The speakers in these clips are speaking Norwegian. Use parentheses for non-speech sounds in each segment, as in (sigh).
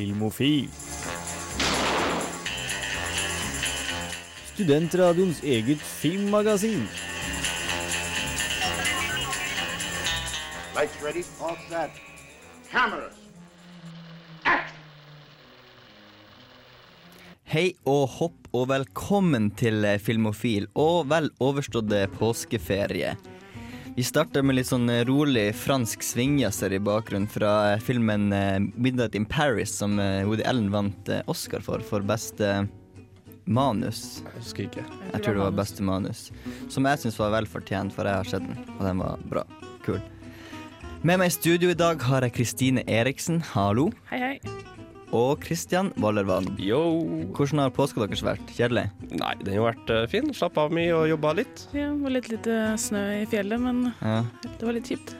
Filmofil. Studentradioens eget filmmagasin. Lights ready, all set. Cameras. Hei og hopp og velkommen til Filmofil og vel overstått påskeferie. Vi starter med litt sånn eh, rolig fransk svingjazzer i bakgrunnen fra eh, filmen eh, 'Midnight in Paris', som Woody Allen vant Oscar for, for beste manus. Jeg husker ikke. Jeg tror det var beste manus. Som jeg syns var vel fortjent, for jeg har sett den, og den var bra. Kul. Med meg i studio i dag har jeg Kristine Eriksen, hallo, Hei, hei. Og Kristian Wallervann. Yo! Hvordan har påska deres vært? Kjedelig? Nei, den har vært eh, fin. Slappa av mye og jobba litt. Ja, det var litt lite snø i fjellet, men Ja. det var litt kjipt.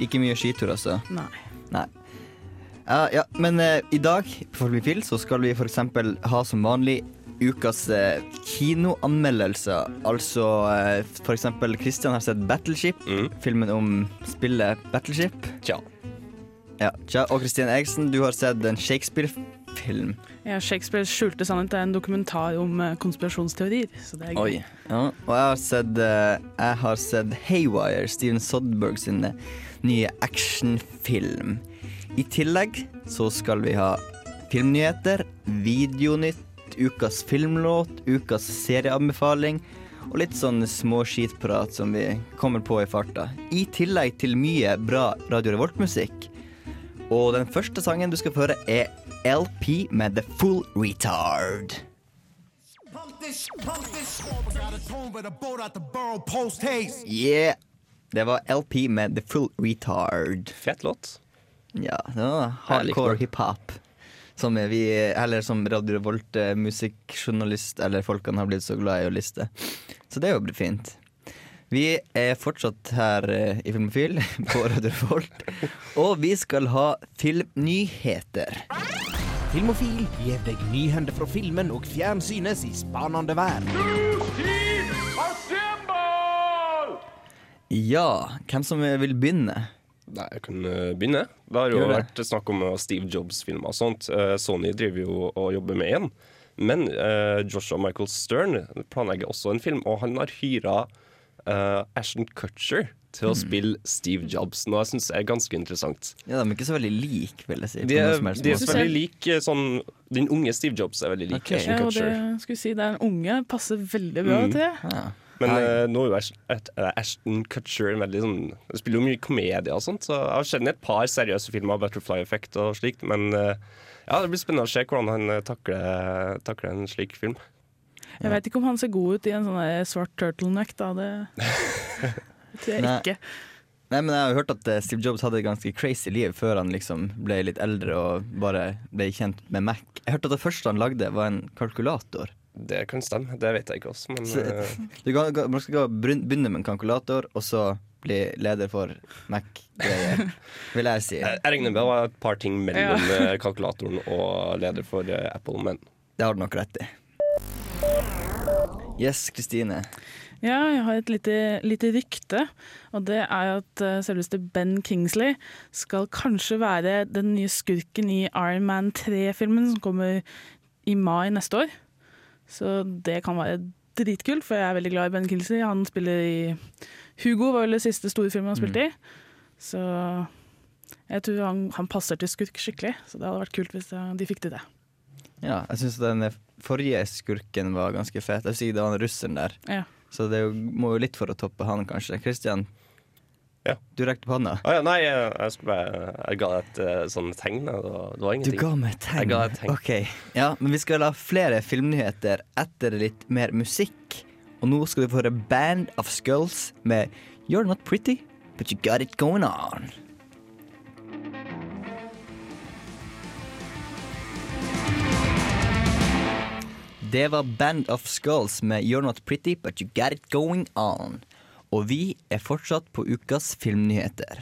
Ikke mye skitur, altså? Nei. Nei. Ja, ja men uh, i dag på Filmfil så skal vi f.eks. ha som vanlig ukas eh, kinoanmeldelser. Altså eh, f.eks. Kristian har sett Battleship, Mm. filmen om spillet Battleship. Tja. Ja, tja. Og Kristin Eriksen, du har sett en Shakespeare-film. Ja, Shakespeares skjulte sannhet er en dokumentar om eh, konspirasjonsteorier. Så det er gøy. Ja, og jeg har sett, eh, jeg har sett Haywire, Steven Sodberg sin eh, nye actionfilm. I tillegg så skal vi ha filmnyheter, videonytt, ukas filmlåt, ukas serieanbefaling og litt sånn småskitprat som vi kommer på i farta. I tillegg til mye bra Radio Revolt-musikk. Og den første sangen du skal få høre, er LP med The Full Retard. Yeah! Det var LP med The Full Retard. Fett låt. Ja, det var hardcore hiphop. Som vi, eller som Radio Revolt eh, musikkjournalist, eller folkene har blitt så glad i å liste. Så det er jo fint. Vi er fortsatt her eh, i Filmofil (laughs) på Radio Revolt, og vi skal ha filmnyheter. Filmofil gir deg nyhender fra filmen og fjernsynets i spanende verden. Ja, hvem som vil begynne? Nei, jeg kan eh, begynne. Det har jo det. vært snakk om eh, Steve Jobs-filmer og sånt. Sony driver jo og jobber med én. Men Joshua Michael Stern planlegger også en film, og han har hyra eh, Ashton Kutcher til å spille Steve Jobs, noe jeg syns er ganske interessant. Ja, De er ikke så veldig like, vil jeg si. De er, de er så veldig like sånn Den unge Steve Jobs er veldig lik okay. Ashton Ja, og det Kutcher. skulle si, det er en unge. Passer veldig bra Mm. til. Ja. Men eh, nå er jo eh, Ashton Kutcher en veldig sånn Han spiller jo mye komedie og sånt, så jeg har sett et par seriøse filmer av Butterfly Effect og slikt, men uh, ja, det blir spennende å se hvordan han eh, takler, takler en slik film. Jeg vet ikke om han ser god ut i en sånn svart turtleneck, da. Det (laughs) tror jeg Nei. ikke. Nei, men Jeg har hørt at eh, Steve Jobs hadde et ganske crazy liv før han liksom ble litt eldre og bare ble kjent med Mac. Jeg hørte at det første han lagde, var en kalkulator. Det kan stemme, det vet jeg ikke også, men Så- eh, Du kan, man skal begynne med en kalkulator, og så bli leder for Mac-greier, (laughs) vil jeg si. jeg jeg regner med det var et par ting mellom ja. kalkulatoren og leder for eh, Apple, men Det har du nok rett i. Yes, Kristine. Ja, jeg har et lite, lite rykte, og det er at eh, selveste Ben Kingsley skal kanskje være den nye skurken i Iron Man 3-filmen som kommer i mai neste år. Så det kan være dritkult, for jeg er veldig glad i Ben Kingsley. Han spiller i Hugo, var vel det siste store filmen han spilte i. Så jeg tror han, han passer til skurk skikkelig, så det hadde vært kult hvis de fikk til det. Ja, jeg syns den forrige skurken var ganske fet. Jeg sier det var han russeren der. Ja. Så det er jo, må jo litt for å toppe han, kanskje. Kristian, Ja. du rekte på hånda. ah, ja, Nei, jeg, jeg, skulle bare, jeg ga et eh, sånt tegn. Det var, det var Du ga meg et tegn. Ga et tegn. Ok, ja, Men vi skal ha flere filmnyheter etter litt mer musikk. Og nå skal vi få høre Band of Skulls med You're Not Pretty, But You Got It Going On. Det var Band of Skulls med You're Not Pretty, But You Got It Going On. Og vi er fortsatt på ukas filmnyheter.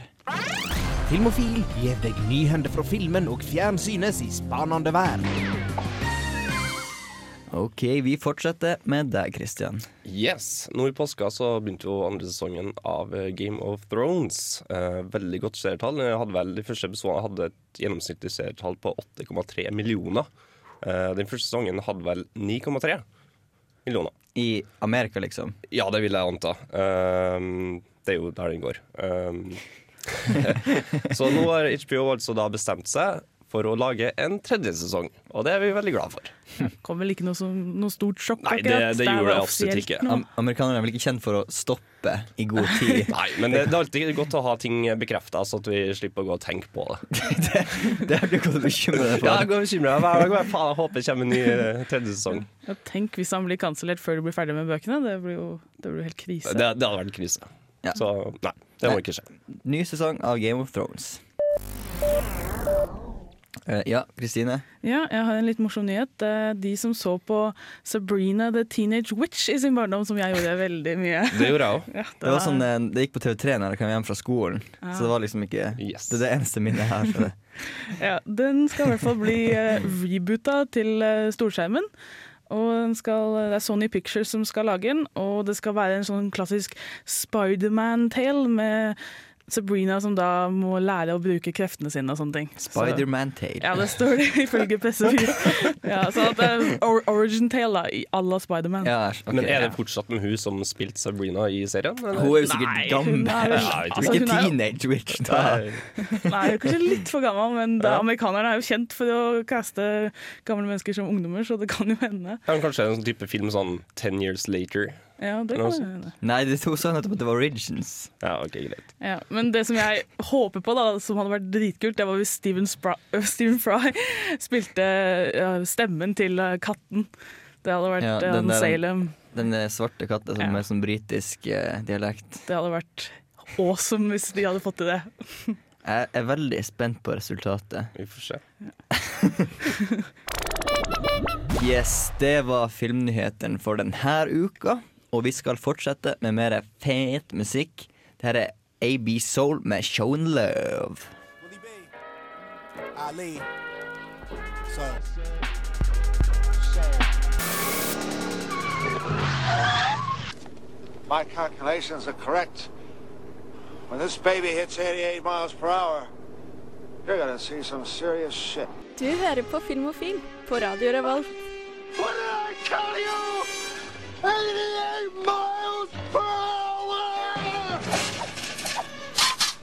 Filmofil gir deg nyhender fra filmen og fjernsynets i spanende verden. OK, vi fortsetter med deg, Christian. Yes. Nå i påska så begynte jo andre sesongen av eh, Game of Thrones. Eh, veldig godt seertall. Jeg hadde vel De første episodene hadde et gjennomsnittlig seertall på 8,3 millioner. Eh, den første sesongen hadde vel 9,3 millioner. I Amerika, liksom. Ja, det vil jeg anta. Eh, det er jo der den går. Eh, (laughs) så nå har HBO altså da bestemt seg for å lage en tredje sesong, og det er vi veldig glad for. (laughs) Kom vel ikke noe, som, noe stort sjokk? Nei, det- det er gjorde det absolutt ikke. Am amerikanerne er vel ikke kjent for å stoppe i god (laughs) tid. Nei, men det, det er alltid godt å ha ting bekrefta, så at vi slipper å gå og tenke på det. (laughs) det har du gått og bekymret deg Ja, jeg for. går bekymra hver dag. Jeg Faen, jeg håper det kommer en ny eh, tredje sesong. Ja, tenk hvis han blir kansellert før du blir ferdig med bøkene. Det blir jo, det blir jo helt krise. Det, det hadde vært krise. Ja. Så nei, det må ikke skje. Ny sesong av Game of Thrones. Eh, ja, Kristine. Ja, jeg har en litt morsom nyhet. Eh, De som så på Sabrina the Teenage Witch i sin barndom, som jeg gjorde veldig mye. (laughs) Det gjorde jeg òg. (laughs) Ja, Det var sånn, eh, det gikk på TV3 når jeg kom hjem fra skolen. Så det var liksom ikke Yes. Det er det eneste minnet jeg har. fra det. (laughs) Ja, den skal i hvert fall bli reboota til storskjermen. Og den skal, det er Sony Pictures som skal lage den, og det skal være en sånn klassisk Spiderman-tale med Sabrina som da må lære å bruke kreftene sine og sånne ting. Så- Spiderman-tale. Ja, det står det (laughs) ifølge pressefyr. Ja, så at det er or origin tale da, i à la Spiderman. Ja, okay, Men er det fortsatt med hun som spilte Sabrina i serien? eller? Hun er jo sikkert Nei, gammel. hun er Hun er altså, ikke hun er teenage witch. Da. Nei. Nei, kanskje litt for gammel, men da, amerikanerne er jo kjent for å caste gamle mennesker som ungdommer, så det kan jo hende. Ja, kanskje en sånn type film sånn Ten Years Later. Ja, det kan hende. Nei, de to sa nettopp at det var Origins. Ja, ok, greit. Ja, men det som jeg håper på, da, som hadde vært dritkult, det var hvis Stephen, Spry, (laughs) Stephen Fry spilte ja, stemmen til øh, katten. Det hadde vært Ja, ja, den der- Salem. Den eh, svarte katta som Ja. med sånn britisk eh, dialekt. Det hadde vært awesome hvis de hadde fått til det. (laughs) Jeg er veldig spent på resultatet. Vi får se. (laughs) Yes, det var filmnyheten for denne uka. Og vi skal fortsette med mer fet musikk. Dette er AB Soul med Shown Love. Ali. So. My calculations are correct. When this baby hits 88 miles per hour, you're gonna see some serious shit. Du hører på Filmofil på Radio Revolt. What did I tell you? 88 miles per hour!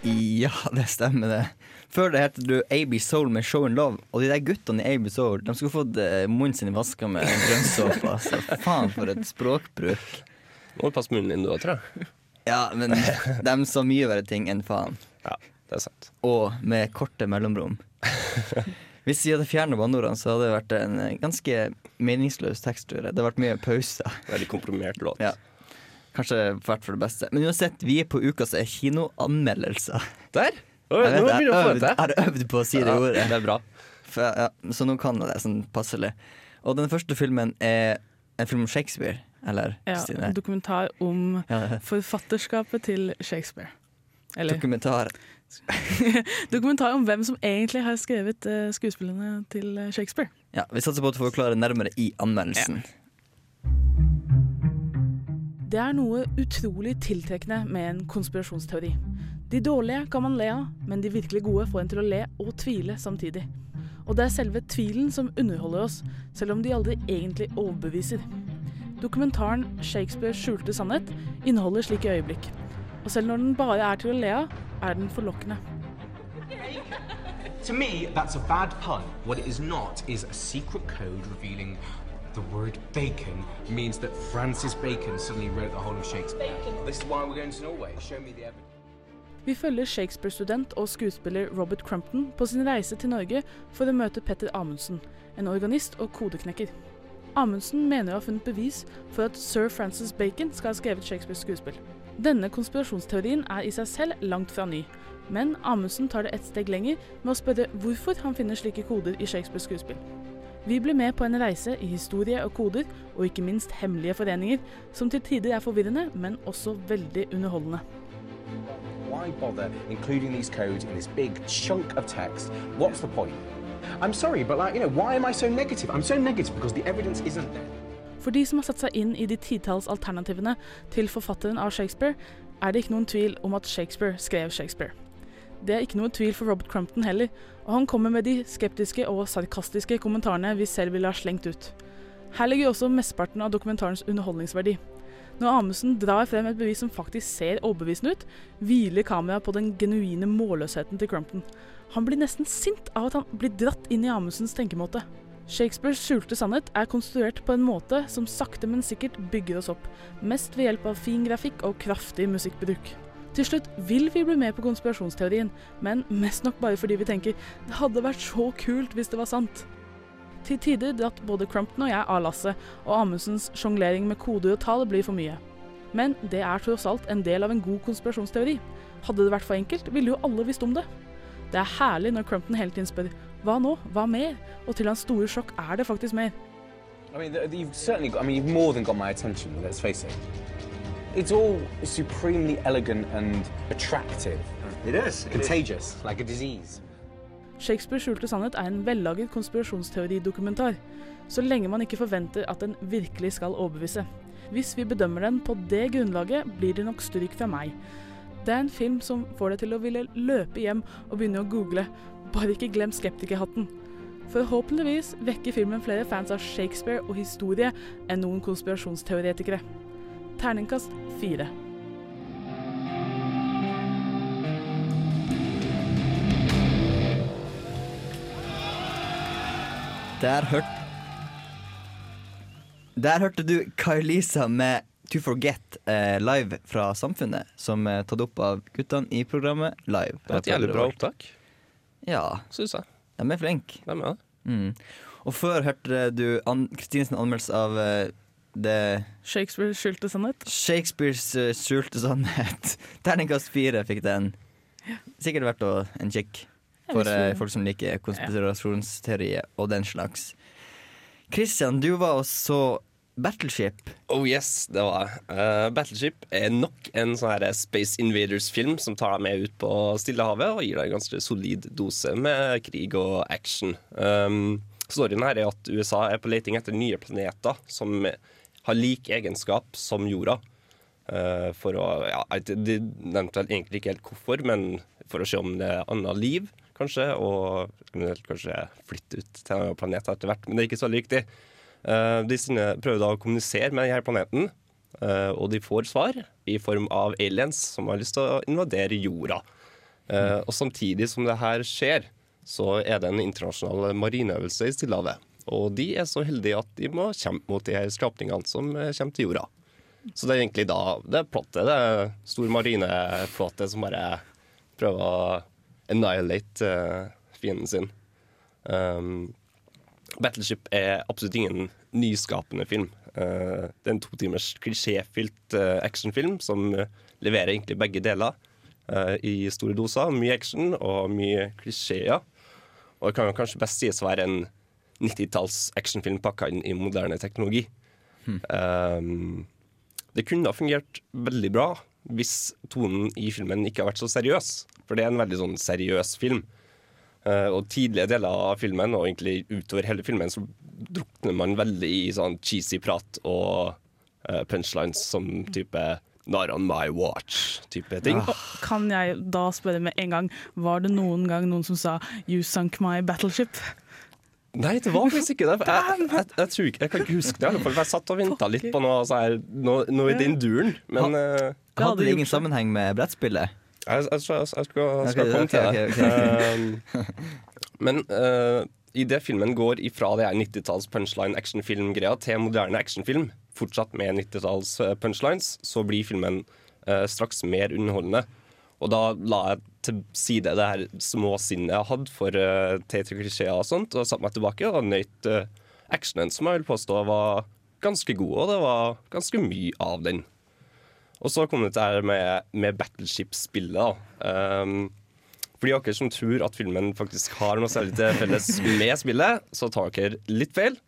Ja, det stemmer det. Før det het du AB Soul med Show and Love. Og de der guttene i AB Soul De skulle fått eh, munnen sin vaska med grønnsåpe. Altså. Faen, for et språkbruk. Må passe munnen din, du òg, tror jeg. Ja, men de sa mye verre ting enn faen. Ja, det er sant. Og med korte mellomrom. Hvis vi hadde fjernet banneordene, så hadde det vært en eh, ganske meningsløs tekst. tror jeg. Det hadde vært mye pauser. Veldig komprimert låt. Ja. Kanskje vært for det beste. Men uansett, vi er på ukas kinoanmeldelser. Der! Oh, Jeg, nå vet, jeg, du øvd, jeg har øvd på å si det ordet. Det er bra. For, ja, så nå kan jeg det sånn passelig. Og den første filmen er en film om Shakespeare. Eller Ja, Stine? en dokumentar om Ja, forfatterskapet til Shakespeare. Eller dokumentar. (laughs) dokumentar om hvem som egentlig har skrevet uh, skuespillene til eh, Shakespeare. Ja, vi satser på å får forklare nærmere i anmeldelsen. Det er noe utrolig tiltrekkende med en konspirasjonsteori. De dårlige kan man le av, men de virkelig gode får en til å le og tvile samtidig. Og det er selve tvilen som underholder oss, selv om de aldri egentlig overbeviser. Dokumentaren 'Shakespeares skjulte sannhet' inneholder slike øyeblikk. Og selv når den bare er til å le av, er den forlokkende. To me, that's a bad pun. What it is not is a secret code revealing the word bacon means that Francis Bacon suddenly wrote the whole of Shakespeare. This is why we're going to Norway. Show me the evidence. Vi følger Shakespeare-student og skuespiller Robert Crumpton på sin reise til Norge for å møte Petter Amundsen, en organist og kodeknekker. Amundsen mener å ha funnet bevis for at sir Francis Bacon skal ha skrevet Shakespeares skuespill. Denne konspirasjonsteorien er i seg selv langt fra ny, men Amundsen tar det ett steg lenger med å spørre hvorfor han finner slike koder i Shakespeares skuespill. Vi blir med på en reise i historie og koder, og ikke minst hemmelige foreninger, som til tider er forvirrende, men også veldig underholdende. Why bother including these codes in this big chunk of text? What's the point? I'm sorry, but like, you know, why am I so negative? I'm so negative because the evidence isn't there. For de som har satt seg inn i de titalls alternativene til forfatteren av Shakespeare, er det ikke noen tvil om at Shakespeare skrev Shakespeare. Det er ikke noe tvil for Robert Crumpton heller, og han kommer med de skeptiske og sarkastiske kommentarene vi selv ville ha slengt ut. Her ligger også mesteparten av dokumentarens underholdningsverdi. Når Amundsen drar frem et bevis som faktisk ser overbevisende ut, hviler kameraet på den genuine målløsheten til Crumpton. Han blir nesten sint av at han blir dratt inn i Amundsens tenkemåte. Shakespeares skjulte sannhet er konstruert på en måte som sakte, men sikkert bygger oss opp, mest ved hjelp av fin grafikk og kraftig musikkbruk. Til slutt vil vi bli med på konspirasjonsteorien, men mest nok bare fordi vi tenker det hadde vært så kult hvis det var sant. Til tider dratt både Crumpton og jeg av lasset, og Amundsens sjonglering med koder og tall blir for mye. Men det er tross alt en del av en god konspirasjonsteori. Hadde det vært for enkelt, ville jo alle visst om det. Det er herlig når Crumpton hele tiden spør hva nå, hva mer? Og til hans store sjokk er det faktisk mer. I mean, you've certainly got, I mean, you've more than got my attention, let's face it. It's all supremely elegant and attractive. It is. Contagious, like a disease. Shakespeares skjulte sannhet er en vellaget konspirasjonsteoridokumentar, så lenge man ikke forventer at den virkelig skal overbevise. Hvis vi bedømmer den på det grunnlaget, blir det nok stryk fra meg. Det er en film som får deg til å ville løpe hjem og begynne å google. Bare ikke glem skeptikerhatten. Forhåpentligvis vekker filmen flere fans av Shakespeare og historie enn noen konspirasjonsteoretikere. Terningkast fire. Der hørte Der hørte du Kylisa med To Forget eh, live fra Samfunnet, som er tatt opp av guttene i programmet Live. Det var et jævlig bra opptak, Ja, syns jeg. de er flinke. De er det. Mm. Og før hørte du An Kristines anmeldelse av uh, det Shakespeares skjulte sannhet. Shakespeares eh, skjulte sannhet. (laughs) Terningkast fire fikk den. Sikkert verdt å, en kikk for eh, folk som liker konspirasjonsteorier og den slags. Christian, du var og så Battleship. Oh yes, det var. Eh, Battleship er nok en sånn Space Invaders-film som tar deg med ut på Stillehavet og gir deg en ganske solid dose med krig og action. Um, storyen her er at USA er på leting etter nye planeter som har lik egenskap som jorda. Uh, for å ja, De nevnte vel egentlig ikke helt hvorfor, men for å se om det er annet liv, kanskje. Og kanskje flytte ut til en annen planet etter hvert. Men det er ikke så viktig. Eh, de prøver da å kommunisere med denne planeten, eh, og de får svar i form av aliens som har lyst til å invadere jorda. Eh, og samtidig som det her skjer, så er det en internasjonal marineøvelse i Stillehavet. Og de er så heldige at de må kjempe mot de her skrapningene som kommer til jorda. Så det er egentlig da det er plottet. Det er stor marineflåte som bare prøver å annihilate fienden sin. Um, Battleship er absolutt ingen nyskapende film. Uh, det er en to timers klisjéfylt uh, actionfilm som uh, leverer egentlig begge deler eh, i store doser. Mye action og mye klisjeer. Og det kan kanskje best sies å være en 90-talls actionfilm pakka inn i moderne teknologi. Um, det kunne ha fungert veldig bra hvis tonen i filmen ikke har vært så seriøs. For det er en veldig sånn seriøs film. Eh, og tidlige deler av filmen, og egentlig utover hele filmen, så drukner man veldig i sånn cheesy prat og eh, punchlines som type Not on my watch-type ting. Ja. Kan jeg da spørre med en gang, var det noen gang noen som sa 'you sunk my battleship'? Nei, det var faktisk ikke det. Jeg, jeg, jeg, tror ikke, jeg kan ikke huske det. for Jeg satt og venta litt på noe, så her, noe, noe i den duren. Men eh, Hadde det ingen sammenheng med brettspillet? Jeg, jeg, skal, jeg skal, skal komme til Okay, det. Um, men uh, idet filmen går ifra det her 90-talls punchline actionfilm-greia til moderne actionfilm, fortsatt med 90-talls uh, punchlines, så blir filmen uh, straks mer underholdende. Og da la jeg til side det her småsinnet jeg hadde for uh, teatre klisjeer og sånt, og satte meg tilbake og nøt uh, actionen, som jeg vil påstå var ganske god, og det var ganske mye av den. Og så kom det til her med, med Battleship-spillet. Um, for de av dere som tror at filmen faktisk har noe særlig til felles med spillet, så tar dere litt feil.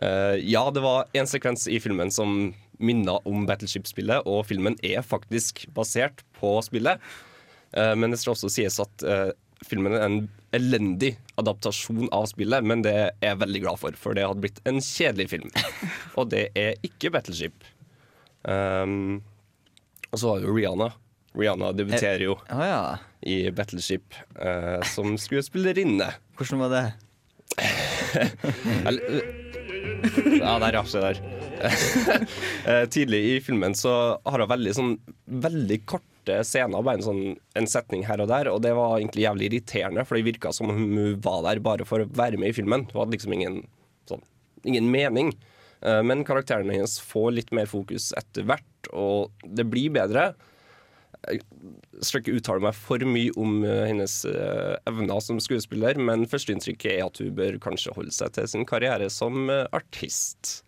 Uh, ja, det var en sekvens i filmen som minna om Battleship-spillet, og filmen er faktisk basert på spillet. Uh, men det skal også sies at uh, filmen er en elendig adaptasjon av spillet, men det er jeg veldig glad for, for det hadde blitt en kjedelig film. (laughs) Og det er ikke Battleship. Um, og så var det jo Rihanna. Rihanna debuterer jo Å ja. i Battleship eh, som skuespillerinne. Hvordan var det? (laughs) Ja, der, ja. Se der. (laughs) Eh, Tidlig i filmen så har hun veldig sånn Veldig korte scener, bare en, sånn, en setning her og der, og det var egentlig jævlig irriterende, for det virka som hun var der bare for å være med i filmen. Hun hadde liksom ingen, sånn, ingen mening. Eh, Men karakteren hennes får litt mer fokus etter hvert, og det blir bedre. Jeg skal ikke uttale meg for mye om eh, hennes eh, evner som skuespiller, men førsteinntrykket er at hun bør kanskje holde seg til sin karriere som eh, artist.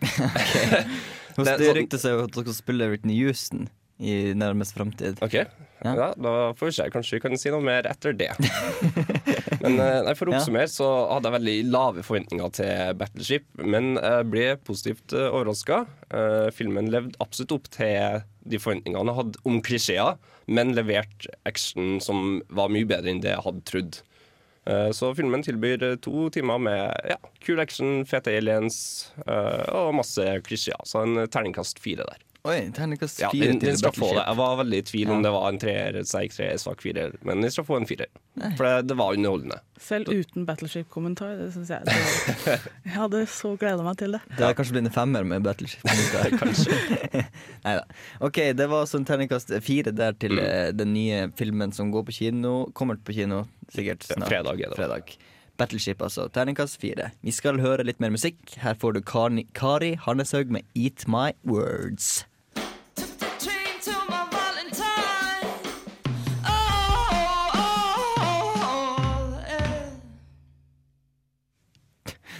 (laughs) (laughs) Er det sånn- ryktes jo at dere spiller Whitney Houston i nærmest framtid. OK, ja. da får vi se. Kanskje vi kan si noe mer etter det. (laughs) Men eh, nei, for å oppsummere så hadde jeg veldig lave forventninger til Battleship, men jeg ble positivt uh, overraska. filmen levde absolutt opp til de forventningene jeg hadde om klisjeer, men leverte action som var mye bedre enn det jeg hadde trodd. Eh, Så filmen tilbyr eh, to timer med ja, kul action, fete aliens eh, og masse klisjeer. Så en terningkast fire der. Oi, terningkast Ja, fire den, til den skal få det. Jeg var veldig i tvil om Ja. det var en treer, sterk treer, svak firer, men den skal få en firer. For det, det var underholdende. Selv uten Battleship-kommentar. Det syns jeg det var. (laughs) Jeg hadde så gleda meg til det. Det har kanskje blitt en femmer med Battleship-kommentar. (laughs) Kanskje. (laughs) Neida. Ok, det var sånn terningkast fire der til mm. den nye filmen som går på kino. Kommer på kino sikkert snart. Fredag er det. Fredag. Battleship, altså. Terningkast fire. Vi skal høre litt mer musikk. Her får du Kari, Kari Harneshaug med 'Eat My Words'.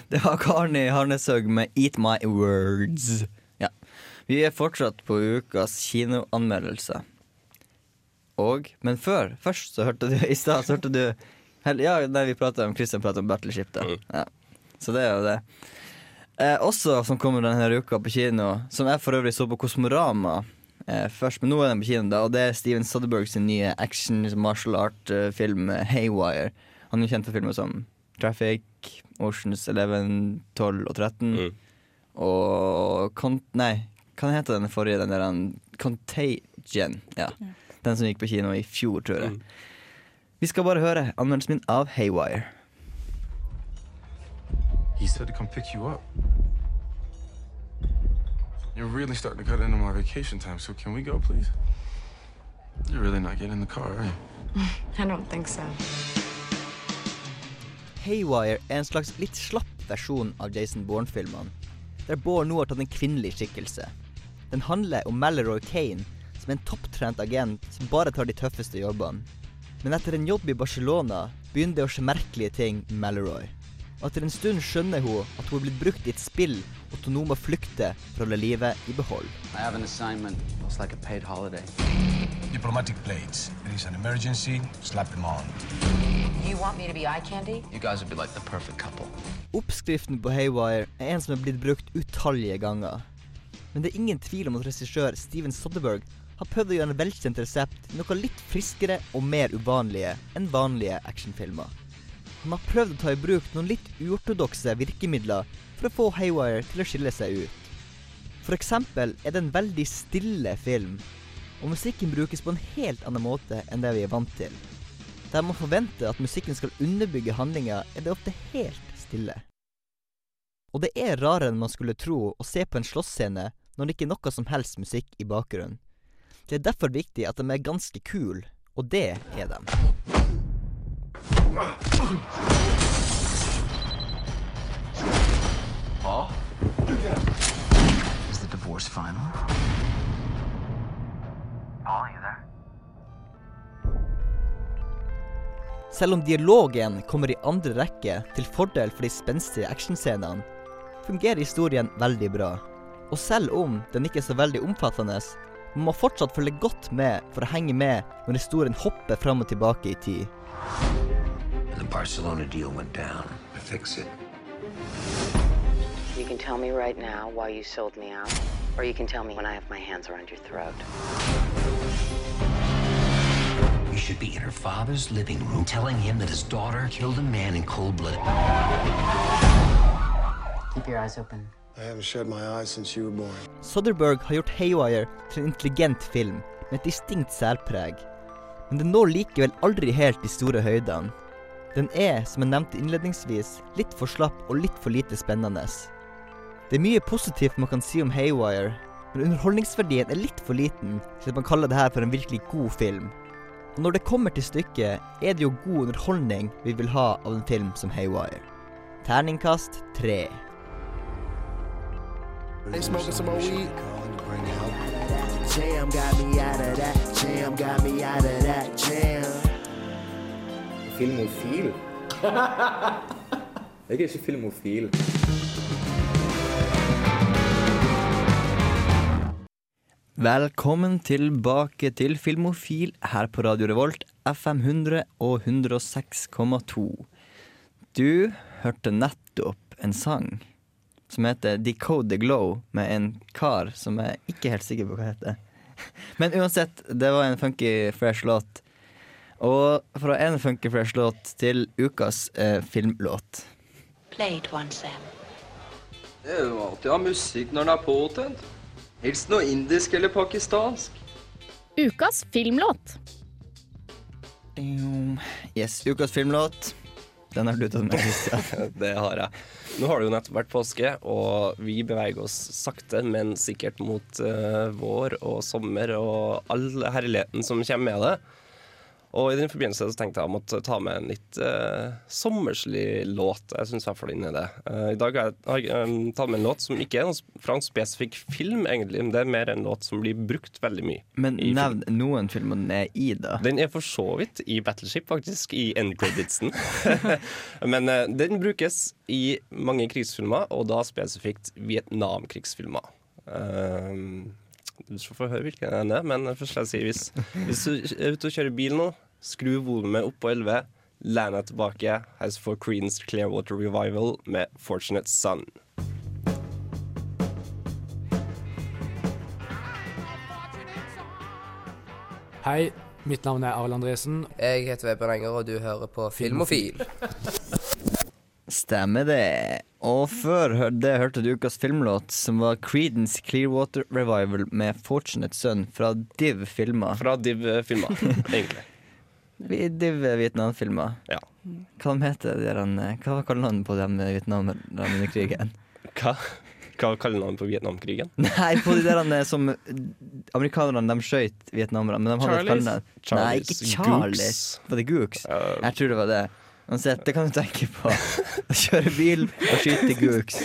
(laughs) Det var Karni Harneshaug med 'Eat My Words'. Ja. Vi er fortsatt på ukas kinoanmeldelse. Og Men før, først så hørte du I stad så hørte du Ja, nei, vi prata om Christian prata om Battleship, da. Ja. Så det er jo det. Eh, også som kommer denne uka på kino, som jeg for øvrig så på Kosmorama eh, først, men nå er den på kino, da, og det er Steven Sutherberg sin nye action martial art-film, 'Haywire'. Han er jo kjent for filmer som Traffic, Oceans 11, 12 og 13. Mm. Og Cont... Nei, hva heter den forrige? Den der Contagion. Ja. Den som gikk på kino i fjor, tror jeg. Mm. Vi skal bare høre anmeldelsen min av Haywire. He said to come pick you up. You're really starting to cut into my vacation time, so can we go, please? You're really not getting in the car, are you? (laughs) I don't think so. Haywire er en slags litt slapp versjon av Jason Bourne-filmene, der Bourne nå har tatt en kvinnelig skikkelse. Den handler om Malory Kane, som er en topptrent agent som bare tar de tøffeste jobbene. Men etter en jobb i Barcelona begynner det å skje merkelige ting med Malory. Og etter en stund skjønner hun at hun er blitt brukt i et spill, og at hun nå må flykte for å holde livet i behold. I have an assignment. It's like a paid holiday. Diplomatic plates. It is an emergency. Slap them on. You want me to be eye candy? You guys would be like the perfect couple. Oppskriften på Haywire er en som er blitt brukt utallige ganger. Men det er ingen tvil om at regissør Steven Soderberg har prøvd å gjøre en velkjent resept til noe litt friskere og mer uvanlige enn vanlige actionfilmer. Han har prøvd å ta i bruk noen litt uortodokse virkemidler for å få Haywire til å skille seg ut. For eksempel er det en veldig stille film, og musikken brukes på en helt annen måte enn det vi er vant til. Der man forventer at musikken skal underbygge handlinga, er det ofte helt stille. Og det er rarere enn man skulle tro å se på en slåssscene når det ikke er noe som helst musikk i bakgrunnen. Det er derfor viktig at de er ganske kule, og det er de. Paul? Is the divorce final? Paul, are you there? Selv om dialogen kommer i andre rekke til fordel for de spenstige actionscenene, fungerer historien veldig bra. Og selv om den ikke er så veldig omfattende, må man fortsatt følge godt med for å henge med når historien hopper fram og tilbake i tid. The Barcelona deal went down. I fix it. You can tell me right now why you sold me out, or you can tell me when I have my hands around your throat. You should be in her father's living room telling him that his daughter killed a man in cold blood. Keep your eyes open. I haven't shut my eyes since you were born. Soderberg har gjort Haywire til en intelligent film med et distinkt særpreg. Men den når likevel aldri helt de store høydene. Den er, som jeg nevnte innledningsvis, litt for slapp og litt for lite spennende. Det er mye positivt man kan si om Haywire, men underholdningsverdien er litt for liten til at man kaller det her for en virkelig god film. Og når det kommer til stykket, er det jo god underholdning vi vil ha av en film som Haywire. Terningkast tre. They smoking some more weed. Jam got me out of that. Jam got me out of that. Jam. Filmofil? (laughs) Jeg er ikke filmofil. Velkommen tilbake til Filmofil her på Radio Revolt, FM 100 og 106,2. Du hørte nettopp en sang som heter Decode the Glow, med en kar som jeg ikke er helt sikker på hva heter. (laughs) Men uansett, det var en funky fresh låt. Og fra en funky fresh låt til ukas eh, filmlåt. Play it once, Sam. Det er jo alltid å ha musikk når den er påtent. Helst noe indisk eller pakistansk. Ukas filmlåt. Yes, ukas filmlåt. Den har du tatt med, Christian. (laughs) det har jeg. Nå har det jo nettopp vært påske, og vi beveger oss sakte, men sikkert mot uh, vår og sommer og all herligheten som kommer med det. Og i den forbindelse så tenkte jeg å måtte ta med en litt uh, sommerslig låt. Jeg syns i hvert fall den er det. Uh, I dag har jeg, jeg um, tatt med en låt som ikke er noen fra en spesifikk film, egentlig. Men det er mer en låt som blir brukt veldig mye. Men nevn noen filmer den er i, da. Den er for så vidt i Battleship, faktisk. I end creditsen. (laughs) men uh, den brukes i mange krigsfilmer, og da spesifikt Vietnamkrigsfilmer. Uh, du skal få høre hvilken den er, men først skal jeg si hvis, hvis du er ute og kjører bil nå, skru volumet opp på 11, len deg tilbake. Her får Creens Clearwater Revival med Fortunate Son. Hei, mitt navn er Arild Andresen. Jeg heter Vebjørn Enger, og du hører på Filmofil. Stemmer det. Og før det hørte du ukas filmlåt, som var Creedence Clearwater Revival med 'Fortunate Son' fra Div filmer. Fra Div-filmer, (laughs) egentlig. Div Vietnam-filmer. Ja. Hva heter de? der, Hva var kallenavnet på dem vietnamerne under krigen? Hva, hva kaller man på Vietnamkrigen? Nei, på de der eh, som Amerikanerne de skjøt vietnamerne, men de hadde et kallenavn. Nei, ikke Charlies. Var det Gooks? Jeg tror det var det. Uansett, det kan du tenke på. Å kjøre bil og skyte Gooks.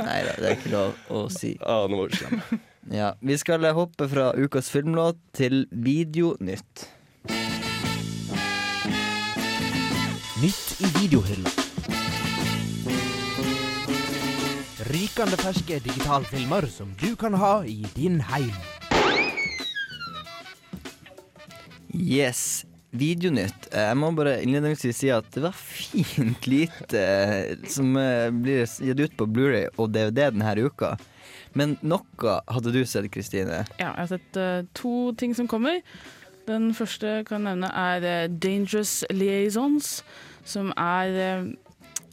Nei da, det er ikke lov å si. Ah, nå var du slem. Ja, vi skal hoppe fra ukas filmlåt til Videonytt. Nytt i videohylla. Rykende ferske digitalfilmer som du kan ha i din heim. Yes, Videonytt. Eh, Jeg må bare innledningsvis si at det var fint lite eh, som eh, blir gitt ut på Blu-ray og DVD denne uka. Men noe hadde du sett, Kristine? Ja, jeg har sett to ting som kommer. Den første kan jeg nevne er Dangerous Liaisons, som er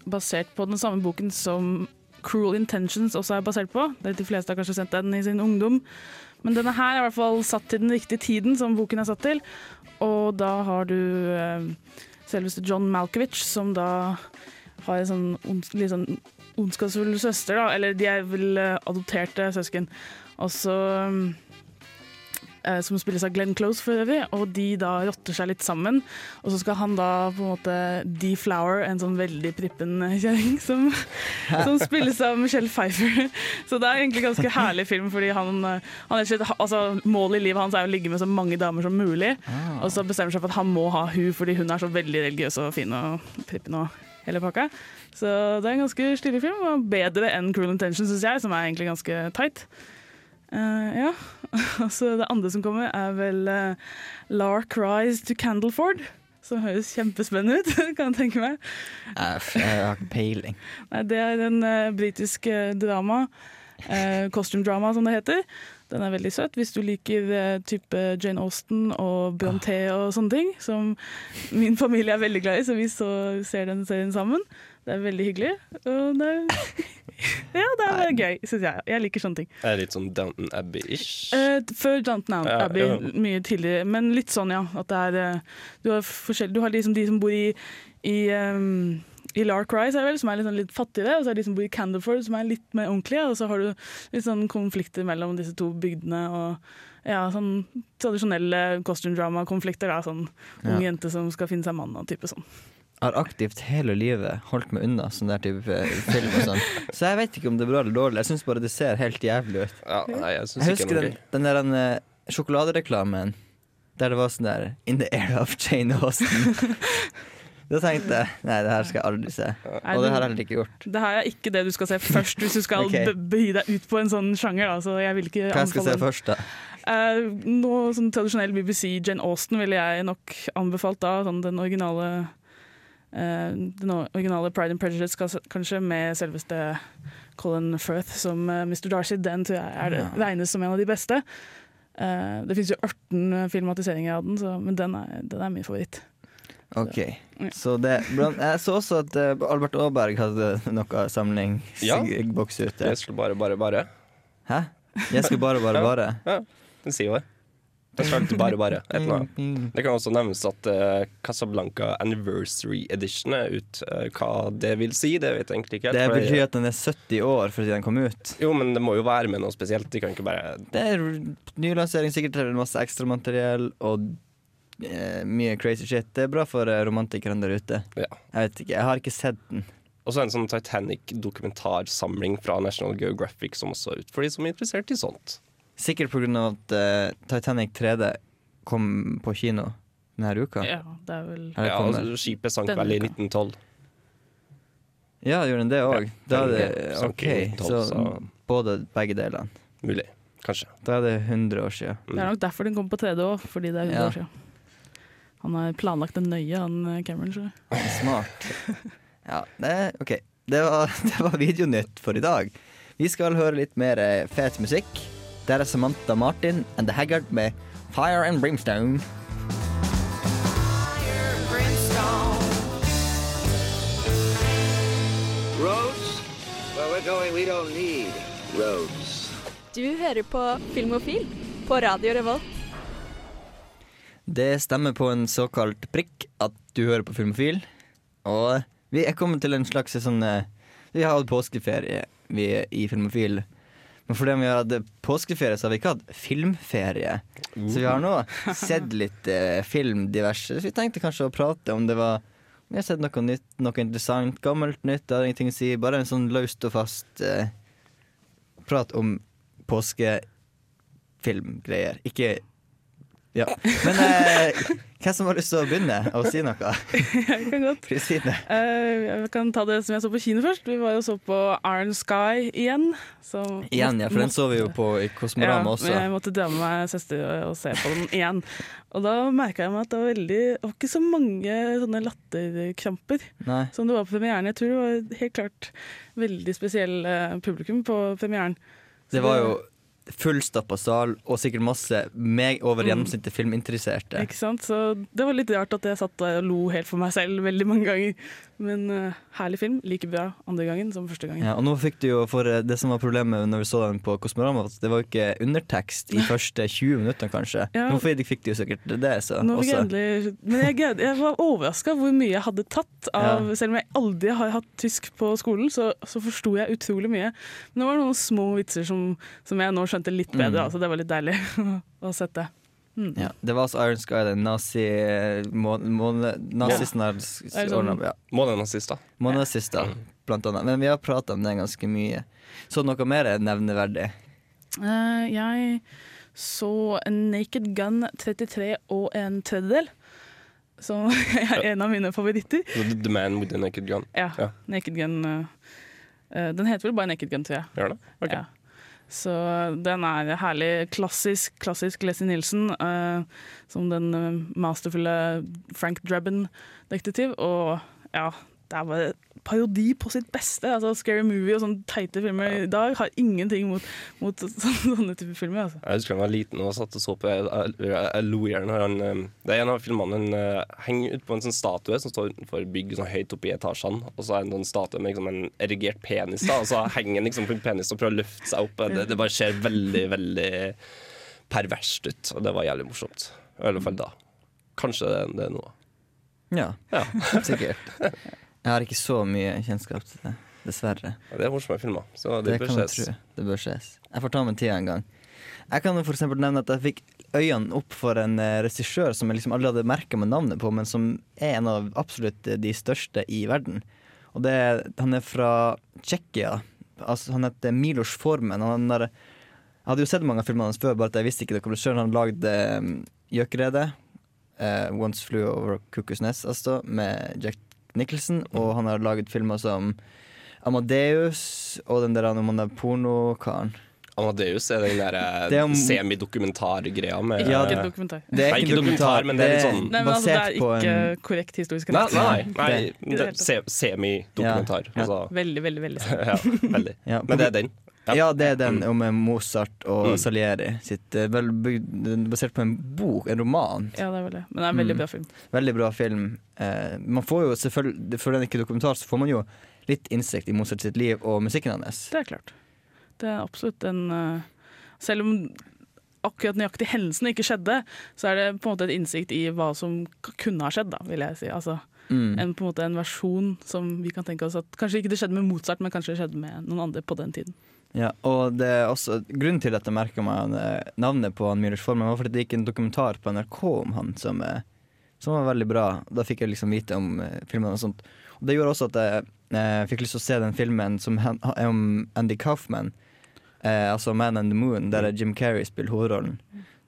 basert på den samme boken som Cruel Intentions også er basert på. De fleste har kanskje sett den i sin ungdom. Men denne her er i hvert fall satt til den riktige tiden som boken er satt til. Og da har du eh, selveste John Malkovich, som da har en sånn ons litt sånn ondskapsfull søster, da. Eller de er vel eh, adopterte søsken. Og så eh, Som spilles av Glenn Close for øvrig, og de da rotter seg litt sammen. Og så skal han da på en måte deflower en sånn veldig prippen kjerring som, (laughs) som spilles av Michelle Pfeiffer. Så det er egentlig en ganske herlig film, fordi han, eh, han er, ikke- altså, målet i livet hans er å ligge med så mange damer som mulig. Ah. Og så bestemmer seg for at han må ha hun fordi hun er så veldig religiøs og fin og prippen og hele pakka. Så det er en ganske stilig film, og bedre enn Cruel Intention, syns jeg, som er egentlig ganske tight. Eh, ja. (laughs) Altså, det andre som kommer, er vel uh, Lark Rise to Candleford. Som høres kjempespennende ut, (laughs) kan jeg tenke meg. Æff, jeg har ikke peiling. (laughs) Nei, det er en uh, britisk eh, drama. Uh, costume drama, som det heter. Den er veldig søt. Hvis du liker eh, type Jane Austen og Bronté og sånne ting, som min familie er veldig glad i, så vi så ser den serien sammen. Det er veldig hyggelig. Og det er, (laughs) ja, det er gøy, syns jeg. Jeg liker sånne ting. Er det litt sånn Downton Abbey-ish? Eh, før Downton Abbey, ja. mye tidligere. Men litt sånn, ja. At det er eh, Du har, du har liksom de som bor i, i um, i Lark Rise, er vel, som er litt, sånn litt fattigere, og så er det de som bor i Candleford, som er litt mer ordentlige. Og så har du litt sånn konflikter mellom disse to bygdene. og ja, sånn tradisjonelle costume drama-konflikter. Sånn ung Ja. jente som skal finne seg mann og type sånn. Har aktivt hele livet holdt meg unna sånn der type film og sånn. Så jeg vet ikke om det er bra eller dårlig. Jeg syns bare det ser helt jævlig ut. Ja, nei, jeg synes jeg husker ikke den, den der den, eh, sjokoladereklamen der det var sånn der In the air of Jane Austen. (laughs) da tenkte jeg nei, det her skal jeg aldri se. Og det har jeg heller ikke gjort. Det her er ikke det du skal se først hvis du skal (laughs) okay. begi deg ut på en sånn sjanger. Da. Så jeg vil ikke Hva jeg skal jeg se den. først, da? Uh, noe sånn tradisjonell BBC Jane Austen ville jeg nok anbefalt da. Sånn den originale eh, Den originale Pride and Prejudice kanskje, med selveste Colin Firth som eh, Mr. Darcy. Den tror jeg er det, Ja. regnes som en av de beste. Eh, det finnes jo 18 filmatiseringer av den, så, men den er, den er min favoritt. OK. Så det, blant, jeg så også at eh, Albert Aaberg hadde noe samling Ja. boks ute. Jeg skulle bare, bare, bare. Hæ? Jeg skulle bare, bare, bare? Ja, den sier jo det. Det skal alltid bare, bare. Et eller annet. Det kan også nevnes at uh, Casablanca Anniversary Edition er ut. Uh, hva det vil si, det vet jeg egentlig ikke. Det betyr at den er 70 år fordi den kom ut. Jo, men det må jo være med noe spesielt. De kan ikke bare Det er nylansering, sikkert er det masse ekstramateriell og uh, mye crazy shit. Det er bra for romantikerne der ute. Ja. Jeg vet ikke, jeg har ikke sett den. Og så en sånn Titanic-dokumentarsamling fra National Geographic som også er ut for de som er interessert i sånt. Sikkert pga. at uh, Titanic 3D kom på kino denne uka. Ja, det er vel Ja, og altså, skipet sank vel i uka. 1912. Ja, gjorde den det òg? Da er det Ja, OK, 1912, så så- både begge delene. Mulig. Kanskje. Da er det 100 år siden. Det er nok derfor den kom på 3D òg, fordi det er 100 Ja. år siden. Han har planlagt det nøye, han eh, Cameron. Så. Smart. Ja, det, OK. Det var, (laughs) det var videonytt for i dag. Vi skal høre litt mer eh, fet musikk. Der er Samantha Martin and The Haggard med Fire and Brimstone. Roads? Where we're going, we don't need roads. Du hører på Filmofil på Radio Revolt. Det stemmer på en såkalt prikk at du hører på Filmofil. Og vi er kommet til en slags sånn eh, Vi har hatt påskeferie vi er i Filmofil. Men fordi vi har hatt påskeferie, så har vi ikke hatt filmferie. Så vi har nå sett litt eh, film diverse. Så vi tenkte kanskje å prate om det var Vi har sett noe nytt, noe interessant, gammelt nytt. Det har ingenting å si. Bare en sånn løst og fast eh, prat om påskefilmgreier. Ikke Ja. Men eh, hvem som har lyst til å begynne å si noe? (laughs) Jeg kan godt. Kristine. Uh, jeg kan ta det som jeg så på kino først. Vi var jo så på Iron Sky igjen. Så Igjen, ja, for den så vi jo på i Kosmorama ja, også. Jeg måtte dra med meg søster og se på den igjen. Og da merka jeg meg at det var veldig Det var ikke så mange sånne latterkramper Nei. som det var på premieren. Jeg tror det var helt klart veldig spesiell eh, publikum på premieren. Så Det var jo fullstappa sal og sikkert masse meg over Mm. gjennomsnittet filminteresserte. Ikke sant? Så det var litt rart at jeg satt der og lo helt for meg selv veldig mange ganger. Men uh, herlig film. Like bra andre gangen som første gangen. Ja, og nå fikk du jo, for eh, Det som var problemet når vi så den på Kosmorama, at det var jo ikke undertekst i (laughs) første 20 minuttene, kanskje. Ja. Nå fikk fikk du jo sikkert det, så Nå fikk jeg endelig Men jeg, jeg var overraska hvor mye jeg hadde tatt. Av, Ja. Selv om jeg aldri har hatt tysk på skolen, så, så forsto jeg utrolig mye. Men det var noen små vitser som, som jeg nå skjønte litt bedre, Mm. så det var litt deilig (laughs) å sette. Mm. Ja, det var altså Iron Sky, den nazi... må- måne- Nazisten har s- s- Er det sånn-. Månenazister. Månenazister, blant annet. Men vi har prata om det ganske mye. Så noe mer nevneverdig? Uh, jeg så Naked Gun 33 og en tredjedel. Som (laughs) er en av mine favoritter. The, Man with the Naked Gun. Ja. Ja. Naked Gun eh, eh, Den heter vel bare Naked Gun, tror jeg. Gjør det? Ok. Ja. Så den er herlig klassisk, klassisk Leslie Nielsen uh, som den eh, masterfulle Frank Drebin-detektiv. Og ja, det er bare parodi på sitt beste. Altså Scary Movie og sånne teite filmer i dag har ingenting mot, mot sånne typer filmer. Altså. Jeg husker da jeg var liten og satt og så på Jeg, jeg, jeg lo i hjel når han eh, Det er en av filmene han eh, henger ut på en sånn statue som står utenfor bygg sånn høyt oppe i etasjene. Og så er det en sånn statue med liksom, en erigert penis, da og så henger han liksom på en penis og prøver å løfte seg opp. Det, det bare ser veldig, veldig perverst ut, og det var jævlig morsomt. I alle fall da. Kanskje det, det er noe. Ja, sikkert. (laughs) Jeg har ikke så mye kjennskap til det, dessverre. Ja, det er morsomme filmer, så det, Det bør ses. tro. Det bør ses. Jeg får ta meg tida en gang. Jeg kan for nevne at jeg fikk øynene opp for en eh, regissør som jeg liksom aldri hadde merka med navnet på, men som er en av absolutt de største i verden. Og det, han er fra Tsjekkia. Altså, han heter Milos Formen. Han er, jeg hadde jo sett mange av filmene hans før, bare at jeg visste ikke det. Regissøren han lagde um, Gjøkeredet, uh, Once Flew Over Cuckoo's Nest, altså, med Jack Nicholson, og han har laget filmer som Amadeus og den der om han der pornokaren. Amadeus er den der eh, om- semidokumentargreia med Ja, det- en dokumentar. Det er ikke en dokumentar, men det er litt sånn Nei, men altså, det er ikke en- korrekt historisk Nei, rett. nei, nei se, semidokumentar. Ja. Altså, Veldig, veldig, veldig. (laughs) ja, veldig. Ja, Men det er den. Ja, det er den om Mozart og Mm. Salieri. Sitt, eh, vel, er basert på en bok, en roman. Ja, det er vel det. Men det er en veldig Mm. bra film. Veldig bra film. Eh, man får jo selvfølgelig, For den er ikke dokumentar, så får man jo litt innsikt i Mozart sitt liv og musikken hans. Det er klart. Det er absolutt en eh, Selv om akkurat nøyaktig hendelsen ikke skjedde, så er det på en måte et innsikt i hva som kunne ha skjedd, da, vil jeg si. Altså, Mm. en, på en måte en versjon som vi kan tenke oss at kanskje ikke det skjedde med Mozart, men kanskje det skjedde med noen andre på den tiden. Ja, og det er også Grunnen til at jeg merka meg eh, navnet på han Milos Formen, var fordi det gikk en dokumentar på NRK om han som, eh, som var veldig bra. Da fikk jeg liksom vite om filmene filmen og sånt. Og det gjorde også at jeg eh, fikk lyst til å se den filmen som er om Andy Kaufman. Eh, altså Man and the Moon, der Jim Carrey spiller hovedrollen.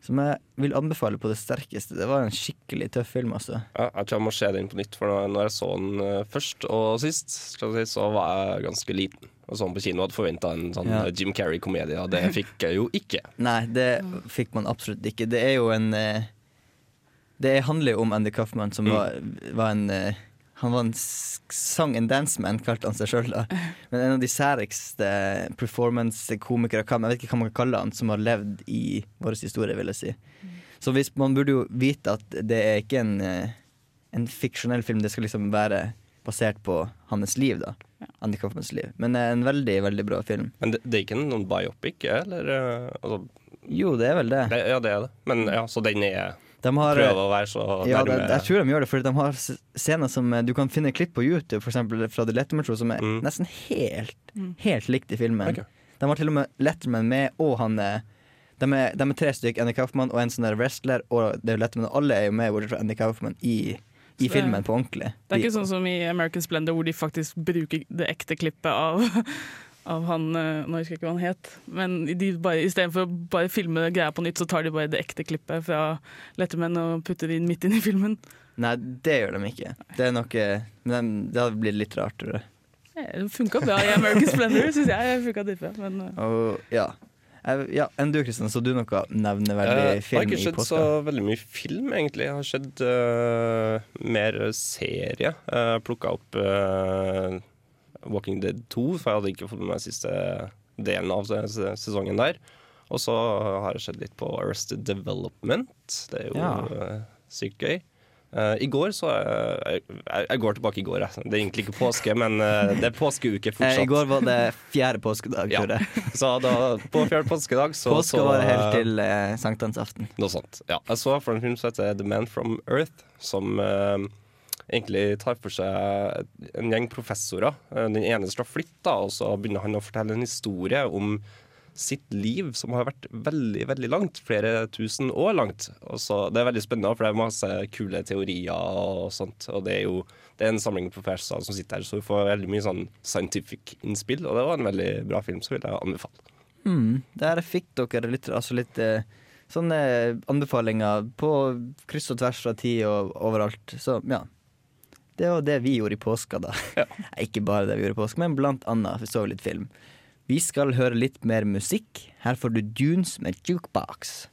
Som jeg vil anbefale på det sterkeste. Det var en skikkelig tøff film, altså. Ja, jeg tror jeg må se den på nytt, for når- jeg så den eh, først og sist, så var jeg ganske liten. Og sånn på kino hadde forventa en sånn Ja. Jim Carrey-komedie, og det fikk jeg jo ikke. (laughs) Nei, det fikk man absolutt ikke. Det er jo en eh, Det handler jo om Andy Kaufman, som Mm. var, var en eh, Han var en sang and dance-man, kalte han seg sjøl. Men en av de særligste performance-komikere, jeg vet ikke hva man kan kalle han, som har levd i vår historie, vil jeg si. Så hvis, man burde jo vite at det er ikke en, eh, en fiksjonell film, det skal liksom være basert på hans liv, da. Andy Kaufmans liv. Men eh, en veldig, veldig bra film. Men det, det er ikke noen biopic, eller? eh, Altså, Jo, det er vel det. det, ja, det er det. Men ja, så den er De har, Prøver å være så ja, nærme jeg tror de gjør det, fordi de har scener som eh, Du kan finne klipp på YouTube for eksempel, fra The Letterman Show som er nesten helt Mm. Helt likt i filmen. Okay. De har til og med Letterman med, og han er de er, de er tre stykker, Andy Kaufman og en sånn der wrestler, og David Letterman. Og alle er jo med, bortsett fra Andy Kaufman, i, i Så- filmen på ordentlig. Det er De- ikke sånn som i American Splendor, hvor de faktisk bruker det ekte klippet av, av han eh, Nå husker jeg ikke hva han het, men de bare, istedenfor å bare filme greia på nytt, så tar de bare det ekte klippet fra Letterman og putter det inn midt inn i filmen. Nei, det gjør de ikke. Det er noe Men det hadde blitt litt rart, tror jeg. Eh, Det funka bra i American Splendor, syns jeg. funket dritbra, men eh, Og ja. Ja Enn du, Kristian, så du noe nevneverdig Eh, Jeg har ikke i sett så veldig mye film, egentlig. Jeg har sett uh, mer serie. Uh, plukka opp uh, Walking Dead 2, for jeg hadde ikke fått med meg siste delen av se- se- sesongen der. Og så har jeg sett litt på Arrested Development. Det er jo Ja. uh, sykt gøy. Eh, I går så jeg, jeg, jeg går tilbake i går, jeg. Det er egentlig ikke påske, men eh, det er påskeuke Eh, fortsatt. I går var det fjerde påskedag, tror jeg. (laughs) Så da, på fjerde påskedag så Påske var det helt til eh, sankthansaften. noe sånt. Ja, jeg så for en film som heter The Man from Earth, som eh, egentlig tar for seg en gjeng professorer. Eh, Den ene skal flytte, og så begynner han å fortelle en historie om sitt liv som har vært veldig veldig langt, flere tusen år langt. Og så, det er veldig spennende, for det er masse kule teorier og sånt. Og det er jo det er en samling professorer som sitter her, så vi får veldig mye sånn scientific innspill. Og det var en veldig bra film, så vil jeg anbefale. Mm, der fikk dere litt, altså litt eh, sånne anbefalinger på kryss og tvers fra tid og overalt. Så ja. Det var det vi gjorde i påska, da. Ja. (laughs) Ikke bare det vi gjorde i påska, men blant annet. Vi så litt film. Vi skal høre litt mer musikk. Her får du Dunes med Jukebox.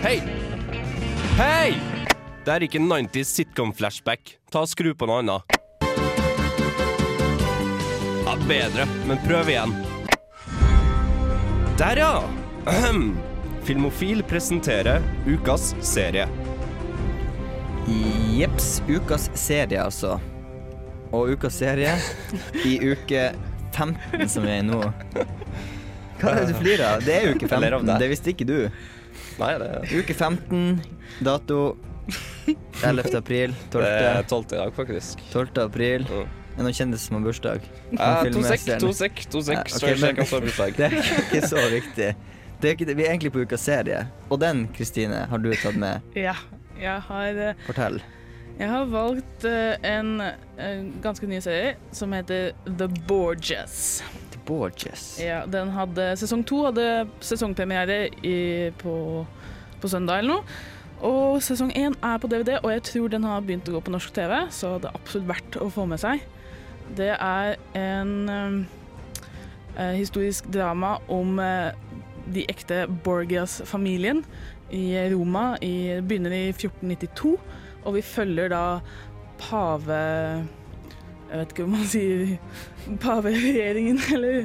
Hei! Hei! Det er ikke 90s sitcom-flashback. Ta og Skru på noe annet. Ja, bedre, men prøv igjen. Der, ja! Ahem. Filmofil presenterer ukas serie. Jeps. Ukas serie, altså. Og ukas serie i uke 15, som vi er i nå. Hva er det du flirer av? Det er uke Jeg ler av 15. Det visste ikke du. Nei, det Uke 15, dato 11. april. 12. Det er 12. i dag, faktisk. 12. april. Er det noen kjendiser som har bursdag? Ja, to sekk, to sekk, to sekk. Ja, ok, men- sjekker hvem som har bursdag. (laughs) Det er ikke så viktig. Det er ikke. Vi er egentlig på ukas serie, og den, Kristine, har du tatt med. Ja, jeg har, eh, Fortell. Jeg har valgt eh, en, en ganske ny serie som heter The Borges. The Borges. Ja, den hadde, sesong to hadde sesongpremiere i, på, på søndag eller noe. Og sesong én er på DVD, og jeg tror den har begynt å gå på norsk TV, så det er absolutt verdt å få med seg. Det er en um, eh, historisk drama om uh, de ekte Borgias-familien i Roma. I, begynner i 1492, og vi følger da pave... Jeg vet ikke om man sier paveregjeringen, eller.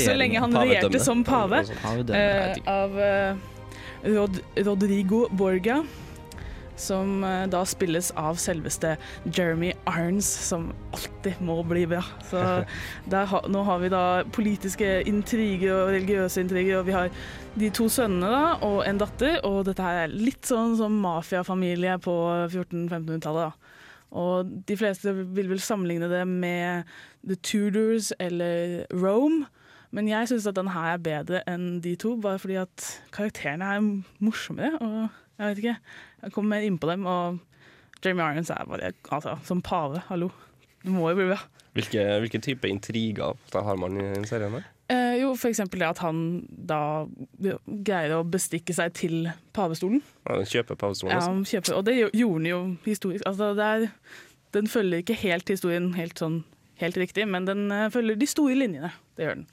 Så lenge han Pavedømme. regjerte som pave. Pavedømme, Eh, av uh, Rod Rodrigo Borgia. Som eh, da spilles av selveste Jeremy Irons, som alltid må bli bra. Så (laughs) der nå har vi da politiske intriger og religiøse intriger, og vi har de to sønnene da, og en datter. Og dette her er litt sånn som mafiafamilie på 1400-1500-tallet. da. Og de fleste vil vel sammenligne det med The Tudors eller Rome. Men jeg syns at den her er bedre enn de to, bare fordi at karakterene er morsommere. Og jeg vet ikke, jeg kommer mer innpå dem, og Jamie Irons er bare altså, som pave, hallo. Det må jo bli bra. Hvilke, hvilke type intriger har man i serien? Der? Eh, jo, for eksempel det at han da greier å bestikke seg til pavestolen. Ja, han kjøper pavestolen? Ja, altså. han kjøper, og det gjorde han jo historisk. Altså, det er, den følger ikke helt historien helt, sånn, helt riktig, men den eh, følger de store linjene. Det gjør den.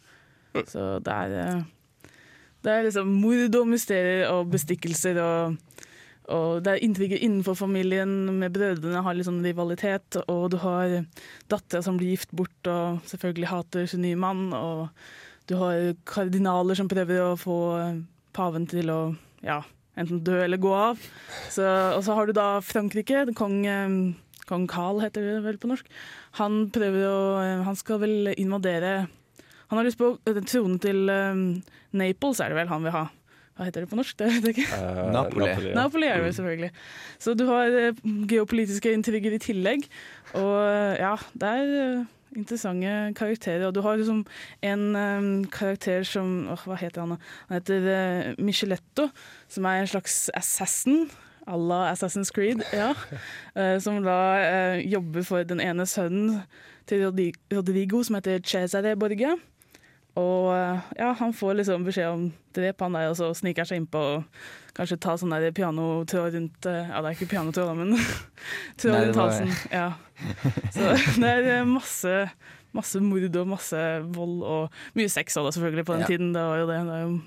Så det er, eh, det er liksom mord og mysterier og bestikkelser og, og det er intriger innenfor familien med brødrene har litt sånn rivalitet, og du har dattera som blir gift bort og selvfølgelig hater sin nye mann, og du har kardinaler som prøver å få paven til å ja, enten dø eller gå av. Så, og så har du da Frankrike, kong, eh, kong Carl heter det vel på norsk. Han prøver å eh, Han skal vel invadere Han har lyst på eh, tronen til um, Naples, er det vel han vil ha. Hva heter det på norsk? (laughs) Det vet jeg ikke. Uh, Napoli. Napoli, ja. Napoli er det vel selvfølgelig. Så du har eh, geopolitiske intriger i tillegg. Og eh, ja, det er interessante karakterer. Og du har liksom en um, karakter som åh, Hva heter han? da? Han heter uh, Micheletto, som er en slags assassin. à la Assassin's Creed, ja. Uh, (laughs) som da uh, jobber for den ene sønnen til Rodrigo, som heter Cesare Borgia. Og eh, ja, han får liksom beskjed om drep han der, og så sniker han seg innpå og kanskje ta sånn der pianotråd rundt eh, Ja, det er ikke pianotråd, men (laughs) tråd rundt halsen. Ja. Så (laughs) det er masse, masse mord og masse vold og mye sex også, selvfølgelig, på den Ja. tiden. Det var jo det. det var jo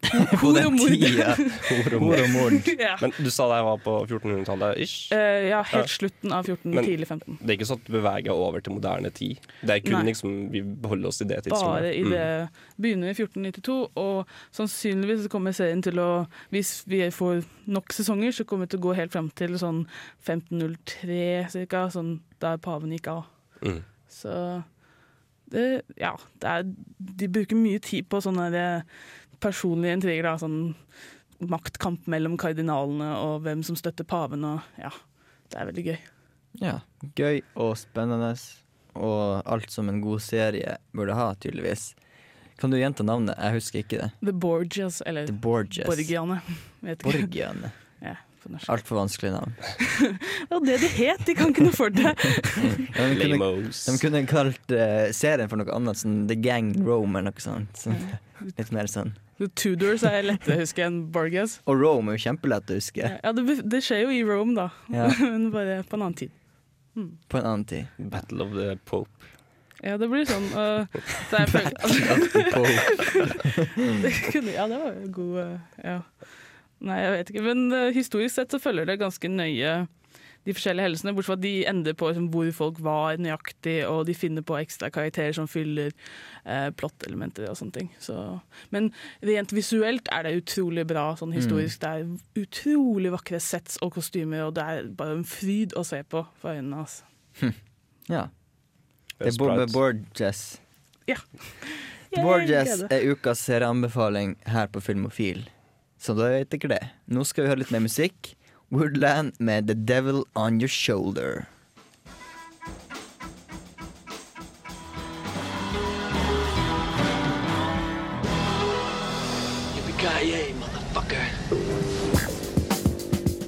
(laughs) På den og mord. tida. Hor og mord. (laughs) Ja. Men du sa det var på 1400-tallet ish? Uh, ja, helt Ja. slutten av 14, Men tidlig 15. Det er ikke sånn at du beveger over til moderne tid? Det er kun Nei. liksom Vi beholder oss i det tidsrommet? Bare i Mm. det Begynner i 1492, og sannsynligvis kommer serien til å Hvis vi får nok sesonger, så kommer vi til å gå helt frem til sånn 1503 cirka, sånn der paven gikk av. Mm. Så det, ja, det er, de bruker mye tid på sånne der personlige intriger. Da, sånn maktkamp mellom kardinalene og hvem som støtter paven. Og, ja, det er veldig gøy. Ja. Gøy og spennende, og alt som en god serie burde ha, tydeligvis. Kan du gjenta navnet? Jeg husker ikke det. The Borgias, eller The Borgias. Borgiane. Borgiane. Ja, på norsk. Altfor vanskelig navn. (laughs) Det var det de het, de kan ikke noe for det. (laughs) Ja, de, kunne, de kunne kalt uh, serien for noe annet, sånn The Gang Rome eller noe sånt. Sånn, (laughs) litt mer sånn. The Tudors er lettere å huske enn Borgias. Og Rome er jo kjempelett å huske. Ja, det, det skjer jo i Rome, da, Ja. men bare på en annen tid. På en annen tid. Battle of the Pope. Ja, det blir sånn uh, så jeg Battle of the det kunne, Ja, det var jo god uh, Ja. Nei, jeg vet ikke. Men uh, historisk sett så følger det ganske nøye de forskjellige hendelsene, bortsett fra at de ender på liksom, hvor folk var nøyaktig, og de finner på ekstra karakterer som fyller eh, plottelementer og sånne ting. Så, men rent visuelt er det utrolig bra sånn historisk. Det er utrolig vakre sets og kostymer, og det er bare en fryd å se på for øynene. Altså. Ja. Det er Bobbe. Borges. Ja. Borges er ukas serieanbefaling her på Filmofil. Så da vet dere det. Nå skal vi høre litt mer musikk. Woodland med The Devil On Your Shoulder.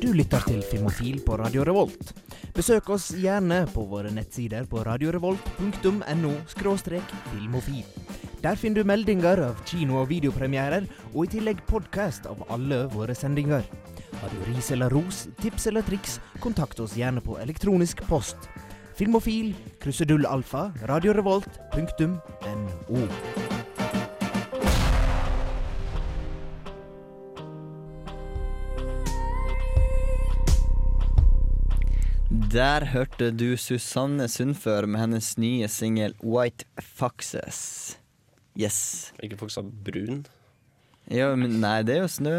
Du lytter til Filmofil på Radio Revolt. Besøk oss gjerne på våre nettsider på radiorevolt.no filmofil. Der finner du meldinger av kino- og videopremierer, og i tillegg podkast av alle våre sendinger. Har du ris eller ros, tips eller triks, kontakt oss gjerne på elektronisk post. Filmofil, krusedullalfa, radiorevolt, punktum, radiorevolt.no. Der hørte du Susanne Sundfør med hennes nye singel White Foxes. Yes. Ikke folk sa brun. Ja, men nei, det er jo snø,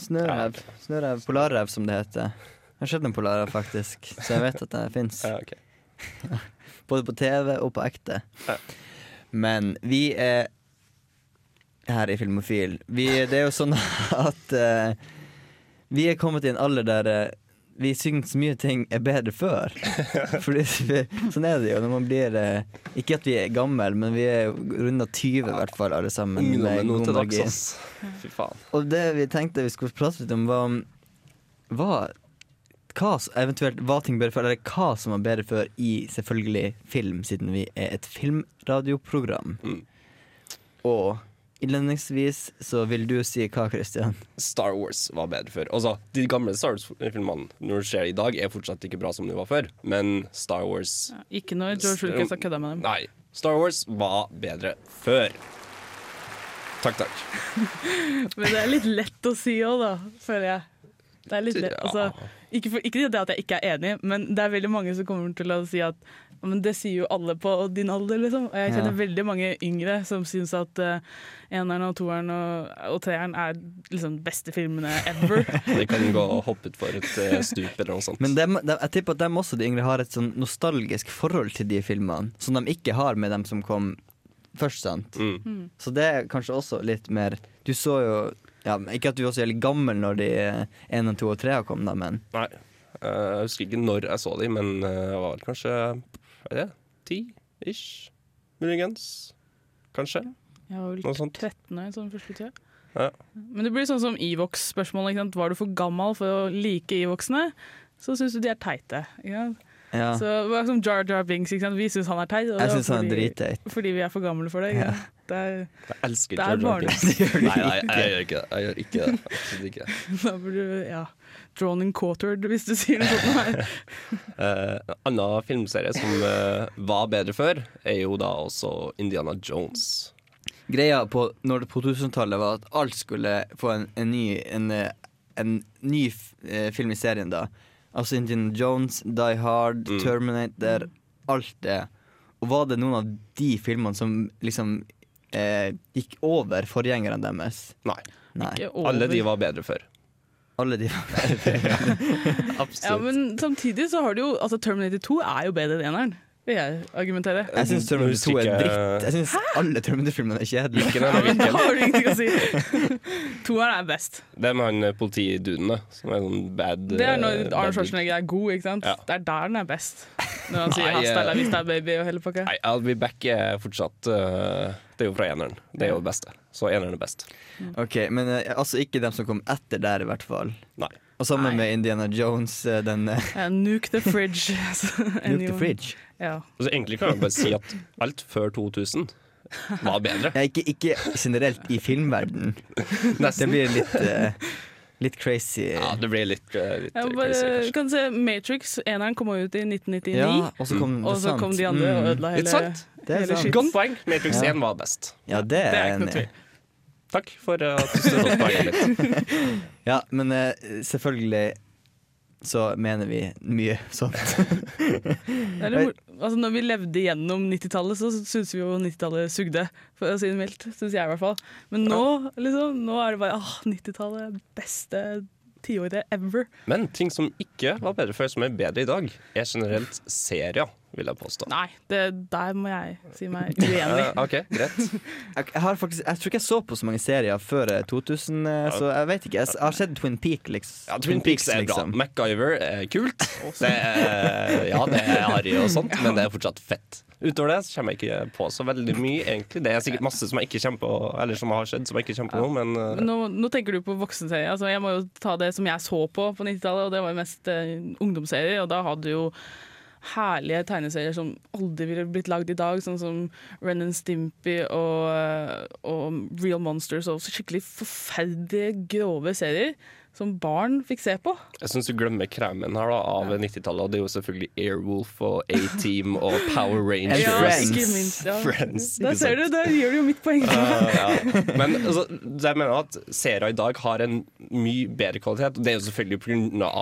snørev. Snørev, Polarrev, som det heter. Jeg har sett en polarrev, faktisk, så jeg vet at det fins. Ja, okay. (laughs) Både på TV og på ekte. Men vi er her i Filmofil. Vi, det er jo sånn (laughs) at uh, vi er kommet i en alder der eh, vi syns mye ting er bedre før. (laughs) Fordi vi, Sånn er det jo når man blir eh, Ikke at vi er gamle, men vi er runda 20 i hvert fall, alle sammen. Ungdommen nå til dags, Fy faen. Og det vi tenkte vi skulle prate litt om, var hva, hva eventuelt hva ting bedre før, eller hva som var bedre før i selvfølgelig film, siden vi er et filmradioprogram. Mm. Og innledningsvis så vil du si hva, Christian? Star Wars var bedre før. Altså, De gamle Star Wars-filmene når det skjer i dag, er fortsatt ikke bra som de var før. Men Star Wars Ikke når George Lucas har kødda med dem. Nei. Star Wars var bedre før. Takk, takk. (laughs) Men det er litt lett å si òg, da, føler jeg. Det er litt lett, altså, ikke, for, ikke det at jeg ikke er enig, men det er veldig mange som kommer til å si at «Ja, men det sier jo alle på din alder, liksom. Og jeg kjenner Ja. veldig mange yngre som syns at uh, eneren og toeren og, og treeren er liksom beste filmene ever. (laughs) De kan gå og hoppe utfor et uh, stup eller noe sånt. Men dem, dem, jeg tipper at dem også, de yngre, har et sånn nostalgisk forhold til de filmene, som de ikke har med dem som kom først, sant? Mm. Mm. Så det er kanskje også litt mer Du så jo ja, Ikke at du også er litt gammel når de 1, 2 og 3 kom, da, men Nei. Eh, jeg husker ikke når jeg så dem, men eh, jeg var kanskje hva er det, ti ish, muligens. Kanskje. Jeg var vel Noe sånt. 13 år sånn første tida. Ja. Men det blir sånn som Evox-spørsmålet. Var du for gammel for å like Evoxene, så syns du de er teite. Ikke sant? Ja. Så det var som Jar Jar Binks. Ikke sant? Vi syns han er teit. og Jeg synes syns han er dritteit. Fordi vi er for gamle for det. Ikke? Ja. Det er, Jeg elsker er Jar Jar Binks. (laughs) Nei, nei, jeg gjør ikke det. Jeg gjør ikke det. Absolutt ikke. (laughs) da burde du ja, drawn and quartered, hvis du sier noe sånt. Her. Eh, en annen filmserie som uh, var bedre før, er jo da også Indiana Jones. Greia på, når det på 2000-tallet var at alt skulle få en, en ny, en, en ny f- eh, film i serien da. Altså Indiana Jones, Die Hard, Mm. Terminator, alt det. Og var det noen av de filmene som liksom eh, gikk over forgjengerne deres? Nei. Nei. Ikke over. Alle de var bedre før. Alle de. Absolutt. (laughs) Ja, men samtidig så har du jo altså Terminator 2 er jo bedre enn eneren, vil jeg argumentere. Jeg syns Terminator 2 er dritt. Jeg syns alle Terminator-filmene er kjedelige. Ikke den men da har du ingenting å si. (laughs) Toeren er best. Det er med han eh, politiduden, da, som er sånn bad Det er når eh, Arne. Schwarzenegger er god, ikke sant? Ja. Det er der den er best. Når han sier 'hasta la eh, vista baby' og hele pakka. Nei, I'll be back er fortsatt Det er jo fra eneren. Det er jo det beste. Så eneren er best. Ok, Men altså ikke dem som kom etter der, i hvert fall. Nei. Og sammen Nei. med Indiana Jones, eh, den eh, Ja, nuke the fridge. (laughs) Altså, Nuke the Fridge. Ja. Altså, egentlig kan jeg bare si at alt før 2000 var bedre. Ja, ikke, ikke generelt i filmverden. Det blir litt uh, Litt crazy. Ja, det blir litt, uh, litt Ja, bare, crazy, kanskje. kan se Matrix, eneren kom ut i 1999. Ja, og så kom Mm. og så kom de andre og Mm. ødela hele, Litt sant. Er hele Godt poeng. Matrix Ja. 1 var best. Ja, det Det er Takk for at du støttet oss poenget litt. (laughs) Ja, men eh, selvfølgelig så mener vi mye sånt. (laughs) Er altså, når vi levde gjennom 90-tallet, så syntes vi jo 90-tallet sugde. For å si det mildt. Syns jeg i hvert fall. Men nå, liksom, nå er det bare åh, 90-tallet er beste tiåret ever. Men ting som ikke var bedre før, som er bedre i dag, er generelt serier, vil jeg påstå. Nei, det, der må jeg si meg (laughs) uenig. Eh, OK, greit. (laughs) Jeg, jeg, har faktisk, jeg tror ikke jeg så på så mange serier før eh, 2000, eh, så jeg vet ikke. Jeg, har sett Twin Peaks, liksom. Ja, Twin Peaks er bra. MacGyver er kult. (laughs) Det er, ja, det er harry og sånt, men det er fortsatt fett. Utover det så kommer jeg ikke på så veldig mye, egentlig. Det er sikkert masse som ikke på, eller som har skjedd som jeg ikke kommer på nå, men uh... Nå, nå tenker du på voksenserier. Altså, jeg må jo ta det som jeg så på på 90-tallet, og det var jo mest uh, ungdomsserier. Og da hadde du jo herlige tegneserier som aldri ville blitt lagd i dag, sånn som Ren and Stimpy og, eh, og Real Monsters, og skikkelig forferdelige, grove serier som barn fikk se på. jeg syns du glemmer kremen her da, av 90-tallet. Og det er jo selvfølgelig Airwolf og A-Team og Power (laughs) Rangers. Ja, ikke minst, ja. Friends, Der ser du, der gjør du jo mitt poeng. Uh, ja. (laughs) Men altså, jeg mener at serier i dag har en mye bedre kvalitet. Det er jo selvfølgelig pga.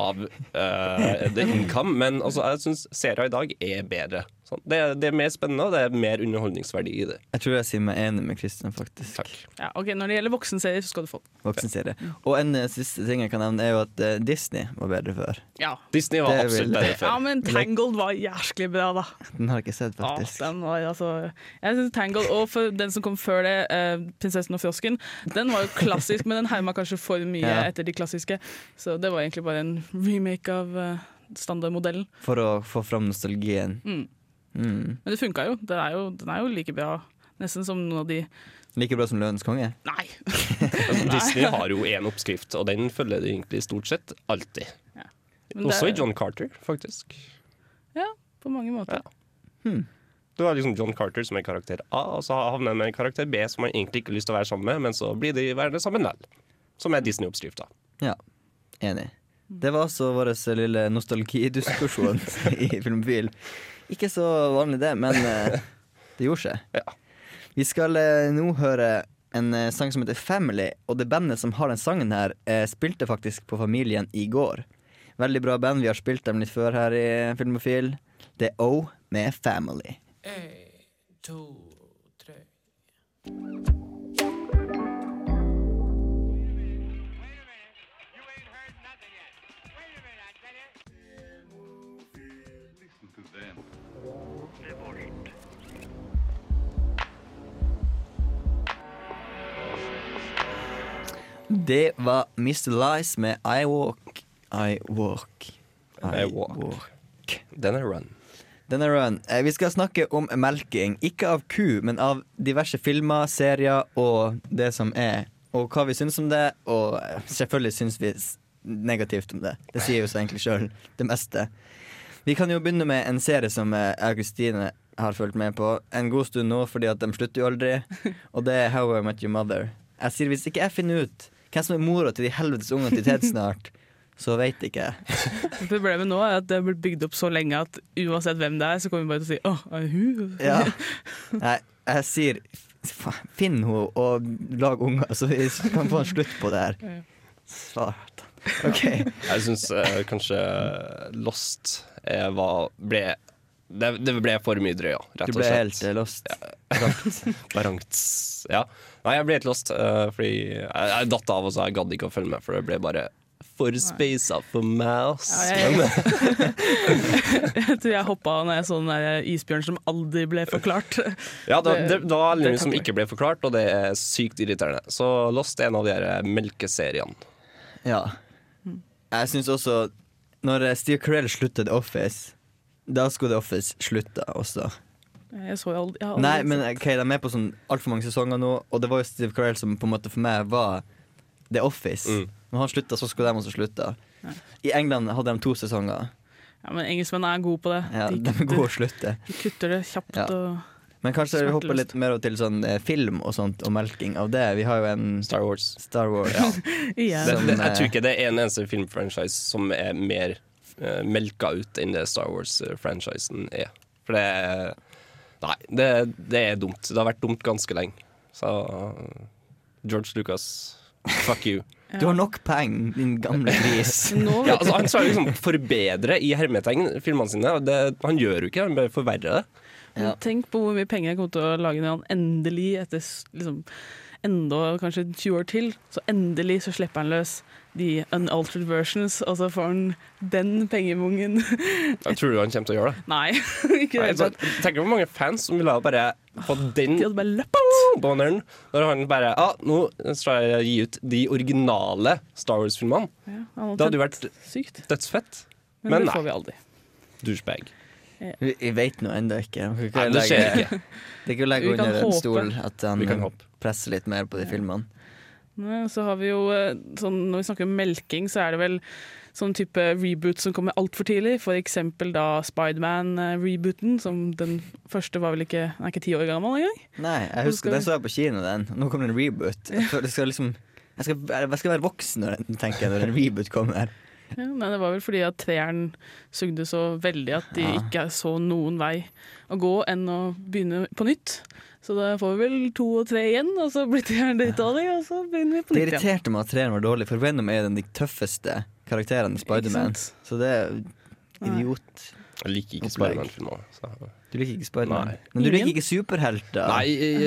Uh, the income, men altså, jeg syns serier i dag er bedre. Sånn. Det, er, det er mer spennende, og det er mer underholdningsverdi i det. Jeg tror jeg sier meg enig med Kristian, faktisk. Ja, ok, Når det gjelder voksenserier, så skal du få den. Voksenserie. Og en uh, siste ting jeg kan nevne, er jo at uh, Disney var bedre før. Ja. Disney var Det absolutt vil- bedre før. Ja, men Tangled var jæsklig bra, da. Den har jeg ikke sett, Ja, faktisk. den var, altså, jeg synes Tangled, og for den som kom før det, uh, 'Prinsessen og frosken', den var jo klassisk, men den herma kanskje for mye Ja. etter de klassiske. Så det var egentlig bare en remake av standardmodellen. For å få fram nostalgien. Mm. Mm. Men det funka jo. Den er jo. Den er jo like bra nesten som noen av de Like bra som Løvenes konge? Nei. (laughs) Altså, Disney har jo én oppskrift, og den følger de egentlig stort sett alltid. Ja. Også er... i John Carter, faktisk. Ja, på mange måter. Du har liksom John Carter som er karakter A, og så havner han med en karakter B som man egentlig ikke har lyst til å være sammen med, men så blir de værende sammen vel. Som er Disney-oppskrifta. Ja, enig. Det var altså vår lille nostalgidiskusjon (laughs) i Filmofil. Ikke så vanlig det, men eh, (laughs) det gjorde seg. Vi skal eh, nå høre en eh, sang som heter Family, og det bandet som har den sangen her, spilte faktisk på Familien i går. Veldig bra band. Vi har spilt dem litt før her i Filmofil. Det er O med Family. Det var Mr. Lies med I Walk, I Walk. I walk. Den er run. Den er run. Eh, Vi skal snakke om melking. Ikke av ku, men av diverse filmer, serier og det som er. Og hva vi syns om det, og eh, selvfølgelig syns vi negativt om det. Det sier jo seg egentlig sjøl, det meste. Vi kan jo begynne med en serie som eh, Kristine har fulgt med på en god stund nå, fordi at de slutter jo aldri. (laughs) Og det er How I Met Your Mother. Jeg sier Hvis ikke jeg finner ut hvem som er mora til de helvetes ungene til Ted snart, så veit ikke jeg. (laughs) Problemet nå er at det har blitt bygd opp så lenge at uansett hvem det er, så kommer vi bare til å si åh, er hun? Ja. Nei, jeg sier finn henne og lag unger, så vi kan få en slutt på det her. Svart. OK. Jeg syns kanskje Lost eh, var ble det, det ble for mye drøya, rett og slett. Du ble helt eh, lost. (laughs) Barangt. Ja. Nei, jeg ble helt lost, Uh, fordi jeg, jeg datt av, og så jeg gadd ikke å følge med, for det ble bare for spasa for mouse. Ja, jeg- (laughs) Jeg tror jeg hoppa når jeg så den isbjørnen som aldri ble forklart. (laughs) Ja, det, det, det var veldig som ikke ble forklart, og det er sykt irriterende. Så Lost er en av de her melkeseriene. Ja. Jeg syns også Når Steve Carell sluttet The Office, da skulle The Office slutte også. Jeg så aldri, jeg aldri Nei, men okay, de er med på sånn altfor mange sesonger nå, og det var jo Steve Carell som på en måte for meg var The Office. Mm. Når han slutta, så skulle de også slutte. I England hadde de to sesonger. Ja, men engelskmenn er gode på det. Ja, de er kutter- gode å slutte. De kutter det kjapt Ja. og Men kanskje vi hopper litt mer til sånn eh, film og sånt, og melking av det. Vi har jo en Star Wars. Star Wars. ja. (laughs) yeah. Som, det, jeg eh, tror ikke det er en eneste filmfranchise som er mer uh, melka ut enn det Star Wars-franchisen er. For det er Nei, det, det er dumt. Det har vært dumt ganske lenge. Så uh, George Lucas, fuck you. (laughs) Du har nok penger, din gamle gris. (laughs) Ja, altså, han skal liksom forbedre i hermetegn filmene sine. og Det, han gjør jo ikke, han bare forverrer det. Ja. Tenk på hvor mye penger jeg kommer til å lage når han endelig, etter liksom, enda kanskje 20 år til, så endelig så slipper han løs de unaltered versions, og så får han den pengemungen. Jeg tror du han kommer til å gjøre det? Nei, (laughs) ikke Nei, så, tenk hvor mange fans som ville ha bare fått den De bare løpt. banneren når han bare ah, Nå skal jeg gi ut de originale Star Wars-filmene. Ja, det hadde jo vært sykt. dødsfett. Men, Men det får vi aldri. Douchebag. Vi, jeg vet nå ennå ikke. Vi kan Nei, det skjer ikke. Det er ikke å legge Vi kan håpe. Presser litt mer på de filmene. Så har vi jo eh, sånn, Når vi snakker om melking, så er det vel sånn type reboot som kommer altfor tidlig. For eksempel da Spiderman-rebooten, som den første var vel ikke Den er ikke ti år gammel engang. Nei, jeg husker vi... den så jeg på kino, den. Nå kommer det en reboot. Jeg skal liksom jeg skal, jeg skal være voksen når, den- tenker jeg, når en reboot kommer. Ja, nei, det var vel fordi at treeren sugde så veldig at de Ja. ikke så noen vei å gå enn å begynne på nytt. Så da får vi vel to og tre igjen, og så blir treeren dritdårlig, og så begynner vi på nytt igjen. irriterte meg at treeren var dårlig, for Venom er den de tøffeste karakterene i Spiderman. Så det er idiot. Jeg liker ikke. Spiderman-filmer. Du liker ikke Spiderman? Nei. Men du liker ikke superhelter? Nei, ikke,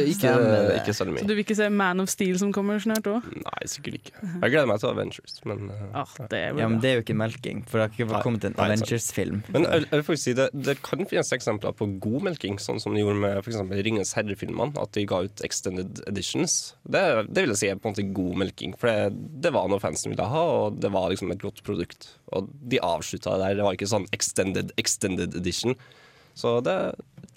ikke så Så du vil ikke se Man of Steel som kommer snart òg? Nei, sikkert ikke. Jeg gleder meg til Avengers, men uh, Ah, det er Ja, men det er jo ikke melking, for det har ikke kommet en. Avengers-film. Men jeg, jeg vil faktisk si det, det kan finnes eksempler på god melking, sånn som de gjorde med for eksempel Ringens herre-filmene. At de ga ut extended editions. Det, det vil jeg si er på en måte god melking. For det, det var noe fansen ville ha, og det var liksom et godt produkt. Og de avslutta det der. Det var ikke sånn extended, extended edition. Så det,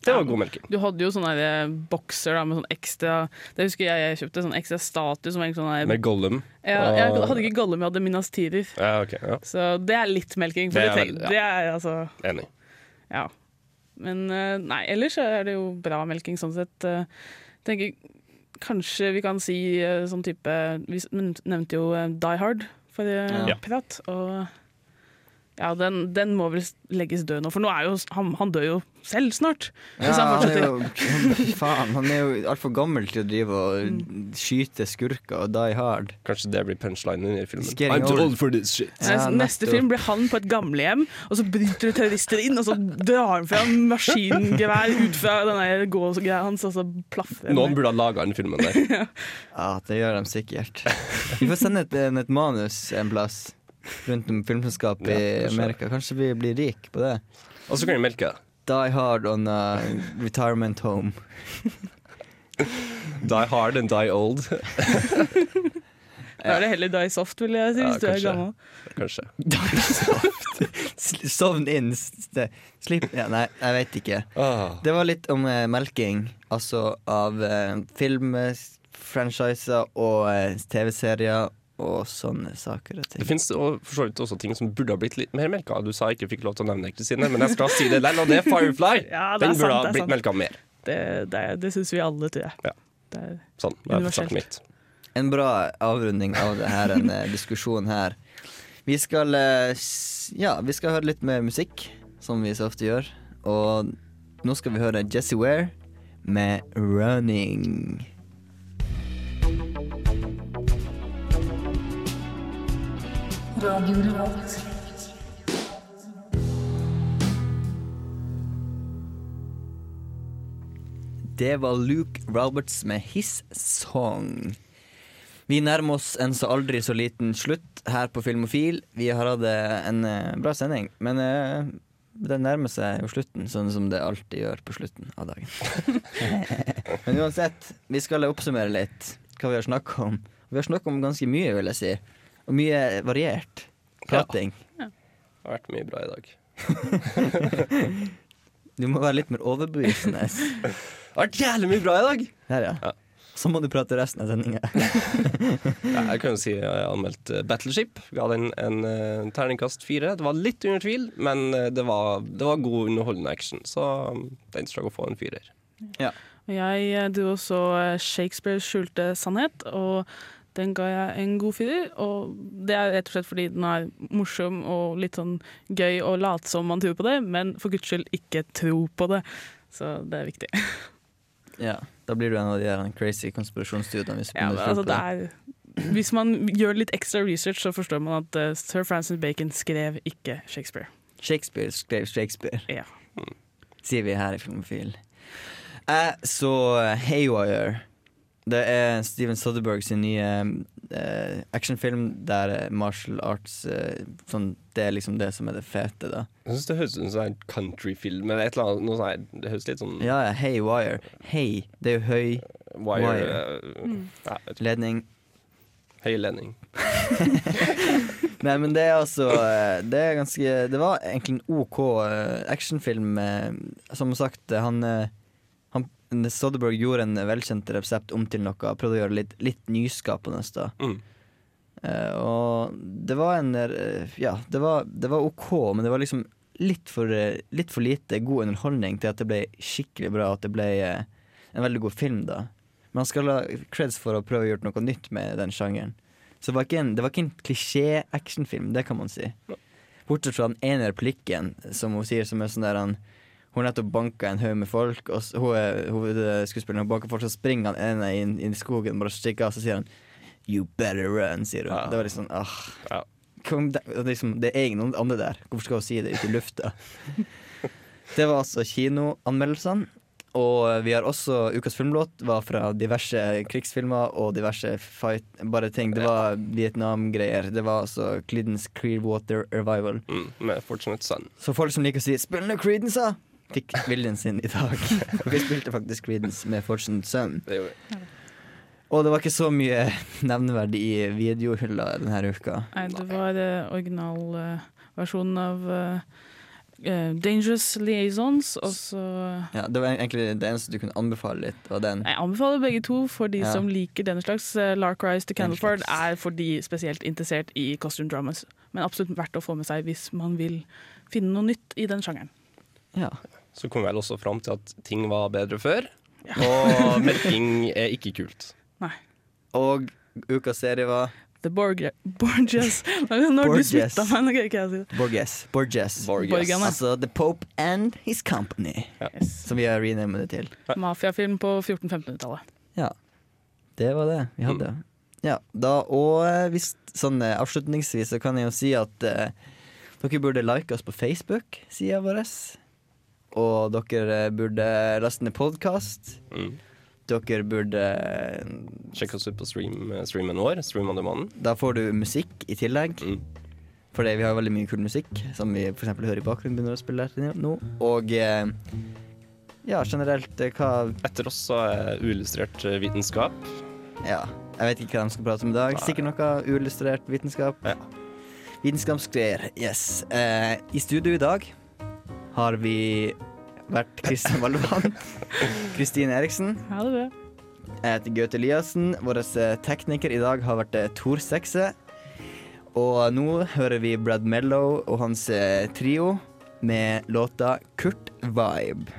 det var god melking. Du hadde jo sånne eh, bokser da, med sånn ekstra Det husker jeg jeg kjøpte, sånn ekstra status. Som egentlig sånn der- Med Gollum. ja, jeg hadde ikke Gollum, jeg hadde Minas Tirith. Ja, ok, ja. Så det er litt melking. For Det er det, ja. det er altså Enig. Ja. Men eh, nei, ellers er det jo bra melking sånn sett. Eh, tenker Kanskje vi kan si sånn type Vi nevnte jo Die Hard for Ja. prat. Og ja, den, den må vel legges død nå, for nå er jo han, han dør jo selv snart. Ja, han han er jo (laughs) Faen, han er jo altfor gammel til å drive og Mm. skyte skurker og die hard. Kanskje det blir punchlinen i filmen. He's I'm too old. for this shit. Ja, neste film blir han på et gamlehjem, og så bryter det terrorister inn, og så drar han fra maskingevær ut fra den gåsgreia hans, og så plaffer Noen burde ha laga den filmen der. (laughs) Ja, det gjør de sikkert. Vi får sende et, et manus en plass rundt om filmselskap i Ja. Amerika. Kanskje vi blir rik på det. Og så kan vi melke det. Die hard on a retirement home. (laughs) Die hard and die old. (laughs) Da er det heller Die Soft, vil jeg si, Ja, hvis du er gammel. Kanskje. (laughs) soft. Sovn inn. Slipp ja, Nei, jeg vet ikke. Ah. Det var litt om eh, melking, altså av eh, filmfranchiser og eh, TV-serier og sånne saker og ting. Det fins for så vidt også ting som burde ha blitt litt mer melka. Du sa jeg ikke fikk lov til å nevne det, Kristine, men jeg skal si det likevel, og det er Firefly. (laughs) Ja, det er Den burde sant, ha blitt melka mer. Det, det, det syns vi alle, tror jeg. Ja. Det er Sånn, Universelt. mitt. En bra avrunding av denne diskusjonen eh, diskusjon her. Vi skal eh, Ja, vi skal høre litt mer musikk, som vi så ofte gjør. Og nå skal vi høre Jesse Ware med 'Running'. Det var Luke Roberts med His Song. Vi nærmer oss en så aldri så liten slutt her på Filmofil. Vi har hatt eh, en eh, bra sending, men den det nærmer seg jo slutten, sånn som det alltid gjør på slutten av dagen. (laughs) men uansett, vi skal oppsummere litt hva vi har snakka om. Vi har snakka om ganske mye, vil jeg si. Og mye variert prating. Det har vært mye bra i dag. (laughs) Du må være litt mer overbevisende. Det har vært jævlig mye bra i dag! Her, ja. Så må du prate resten av sendinga. (laughs) Ja, jeg kan jo si jeg har anmeldt eh, Battleship. Ga den en en terningkast fire. Det var litt under tvil, men eh, det var, det var god, underholdende action. Så um, den skal gå få en firer. Ja. Jeg eh, dro også eh, Shakespeares skjulte sannhet, og den ga jeg en god firer. Og det er rett og slett fordi den er morsom og litt sånn gøy å late som man tror på det, men for guds skyld ikke tro på det. Så det er viktig. (laughs) Ja, da blir du en av de der crazy konspirasjonsstudene. Hvis Ja, altså, hvis man gjør litt ekstra research, så forstår man at uh, sir Francis Bacon skrev ikke Shakespeare. Shakespeare skrev Shakespeare, Ja. sier vi her i Filmofil. Jeg så Haywire. Det er Steven Soderberg sin nye eh, actionfilm der eh, martial arts eh, sånn, Det er liksom det som er det fete, da. Jeg synes det høres ut som en sånn countryfilm eller et eller annet. Sånn, det høres litt sånn Ja, ja, Haywire. Hey, det er jo høy Wire, wire. eh, Mm. ja, ledning. Høy ledning. (laughs) Nei, men det er altså eh, Det er ganske Det var egentlig en OK actionfilm. Som sagt, han, han Soderberg gjorde en velkjent resept om til noe. Prøvde å gjøre litt, litt nyskapende. Mm. Uh, Og det var en eh, Ja, det var, det var OK, men det var liksom litt for, litt for lite god underholdning til at det ble skikkelig bra. At det ble eh, en veldig god film, da. Men han skal ha creds for å prøve å gjøre noe nytt med den sjangeren. Så det var ikke en, det var ikke en klisjé-actionfilm, det kan man si. Bortsett fra den ene replikken som hun sier, som er sånn der han Hun nettopp banka en haug med folk, og så, hun er hovedskuespilleren, banker folk, så springer han ene inn, inn i skogen, bare stikker av, så sier han You better run, sier hun. Ja. Det var liksom ah. Ja. Kom, det, liksom, det er ingen andre der. Hvorfor skal hun si det ut i lufta? (laughs) det var altså kinoanmeldelsene. Og vi har også Ukas filmlåt var fra diverse krigsfilmer og diverse fight Bare ting. Det var Vietnam-greier. Det var altså Creedence Clearwater Revival. Mm, med Fortunate Son. Så folk som liker å si 'spill nå Creedence', da! Fikk viljen sin i dag. (laughs) Vi spilte faktisk Creedence med Fortune Sun. Det. Og det var ikke så mye nevneverdig i videohylla denne uka. Nei, det var uh, originalversjonen av uh, eh, Dangerous Liaisons, og så Ja, Det var egentlig det eneste du kunne anbefale litt. Var den. Jeg anbefaler begge to for de Ja. som liker denne slags. Uh, Lark Rise to Candleford er for de spesielt interessert i costume dramas. Men absolutt verdt å få med seg hvis man vil finne noe nytt i den sjangeren. Ja. Så kom vi vel også fram til at ting var bedre før. Og (laughs) melking er ikke kult. Nei. Og ukas serie var The Borges (laughs) Når du Borgias. meg, nå greier ikke jeg å si det. Borges. Borges. Borges. Borgane. Altså The Pope and His Company, Yes. som vi har renamet det til. Mafiafilm på 1400-1500-tallet. Ja. Det var det vi hadde. Ja, da, og eh, hvis, sånn eh, avslutningsvis så kan jeg jo si at eh, dere burde like oss på Facebook-sida vår. Og dere burde laste ned podkast. Mm. Dere burde Sjekke oss ut på stream, streamen vår. Stream on demand. Da får du musikk i tillegg. Mm. Fordi vi har veldig mye kul musikk, som vi f.eks. hører i bakgrunnen begynner å spille nå. Og eh, ja, generelt eh, hva Etter oss så er uillustrert eh, vitenskap. Ja, jeg vet ikke hva de skal prate om i dag. Sikkert noe uillustrert vitenskap. Ja. Vitenskapsgreier, yes. Eh, I studio i dag har vi vært Kristin Valvan, (laughs) Kristine Eriksen. Ha det bra. Jeg heter Gaute Eliassen. Vår eh, tekniker i dag har vært eh, Tor Sekse. Og nå hører vi Brad Mellow og hans eh, trio med låta Kurt Vibe.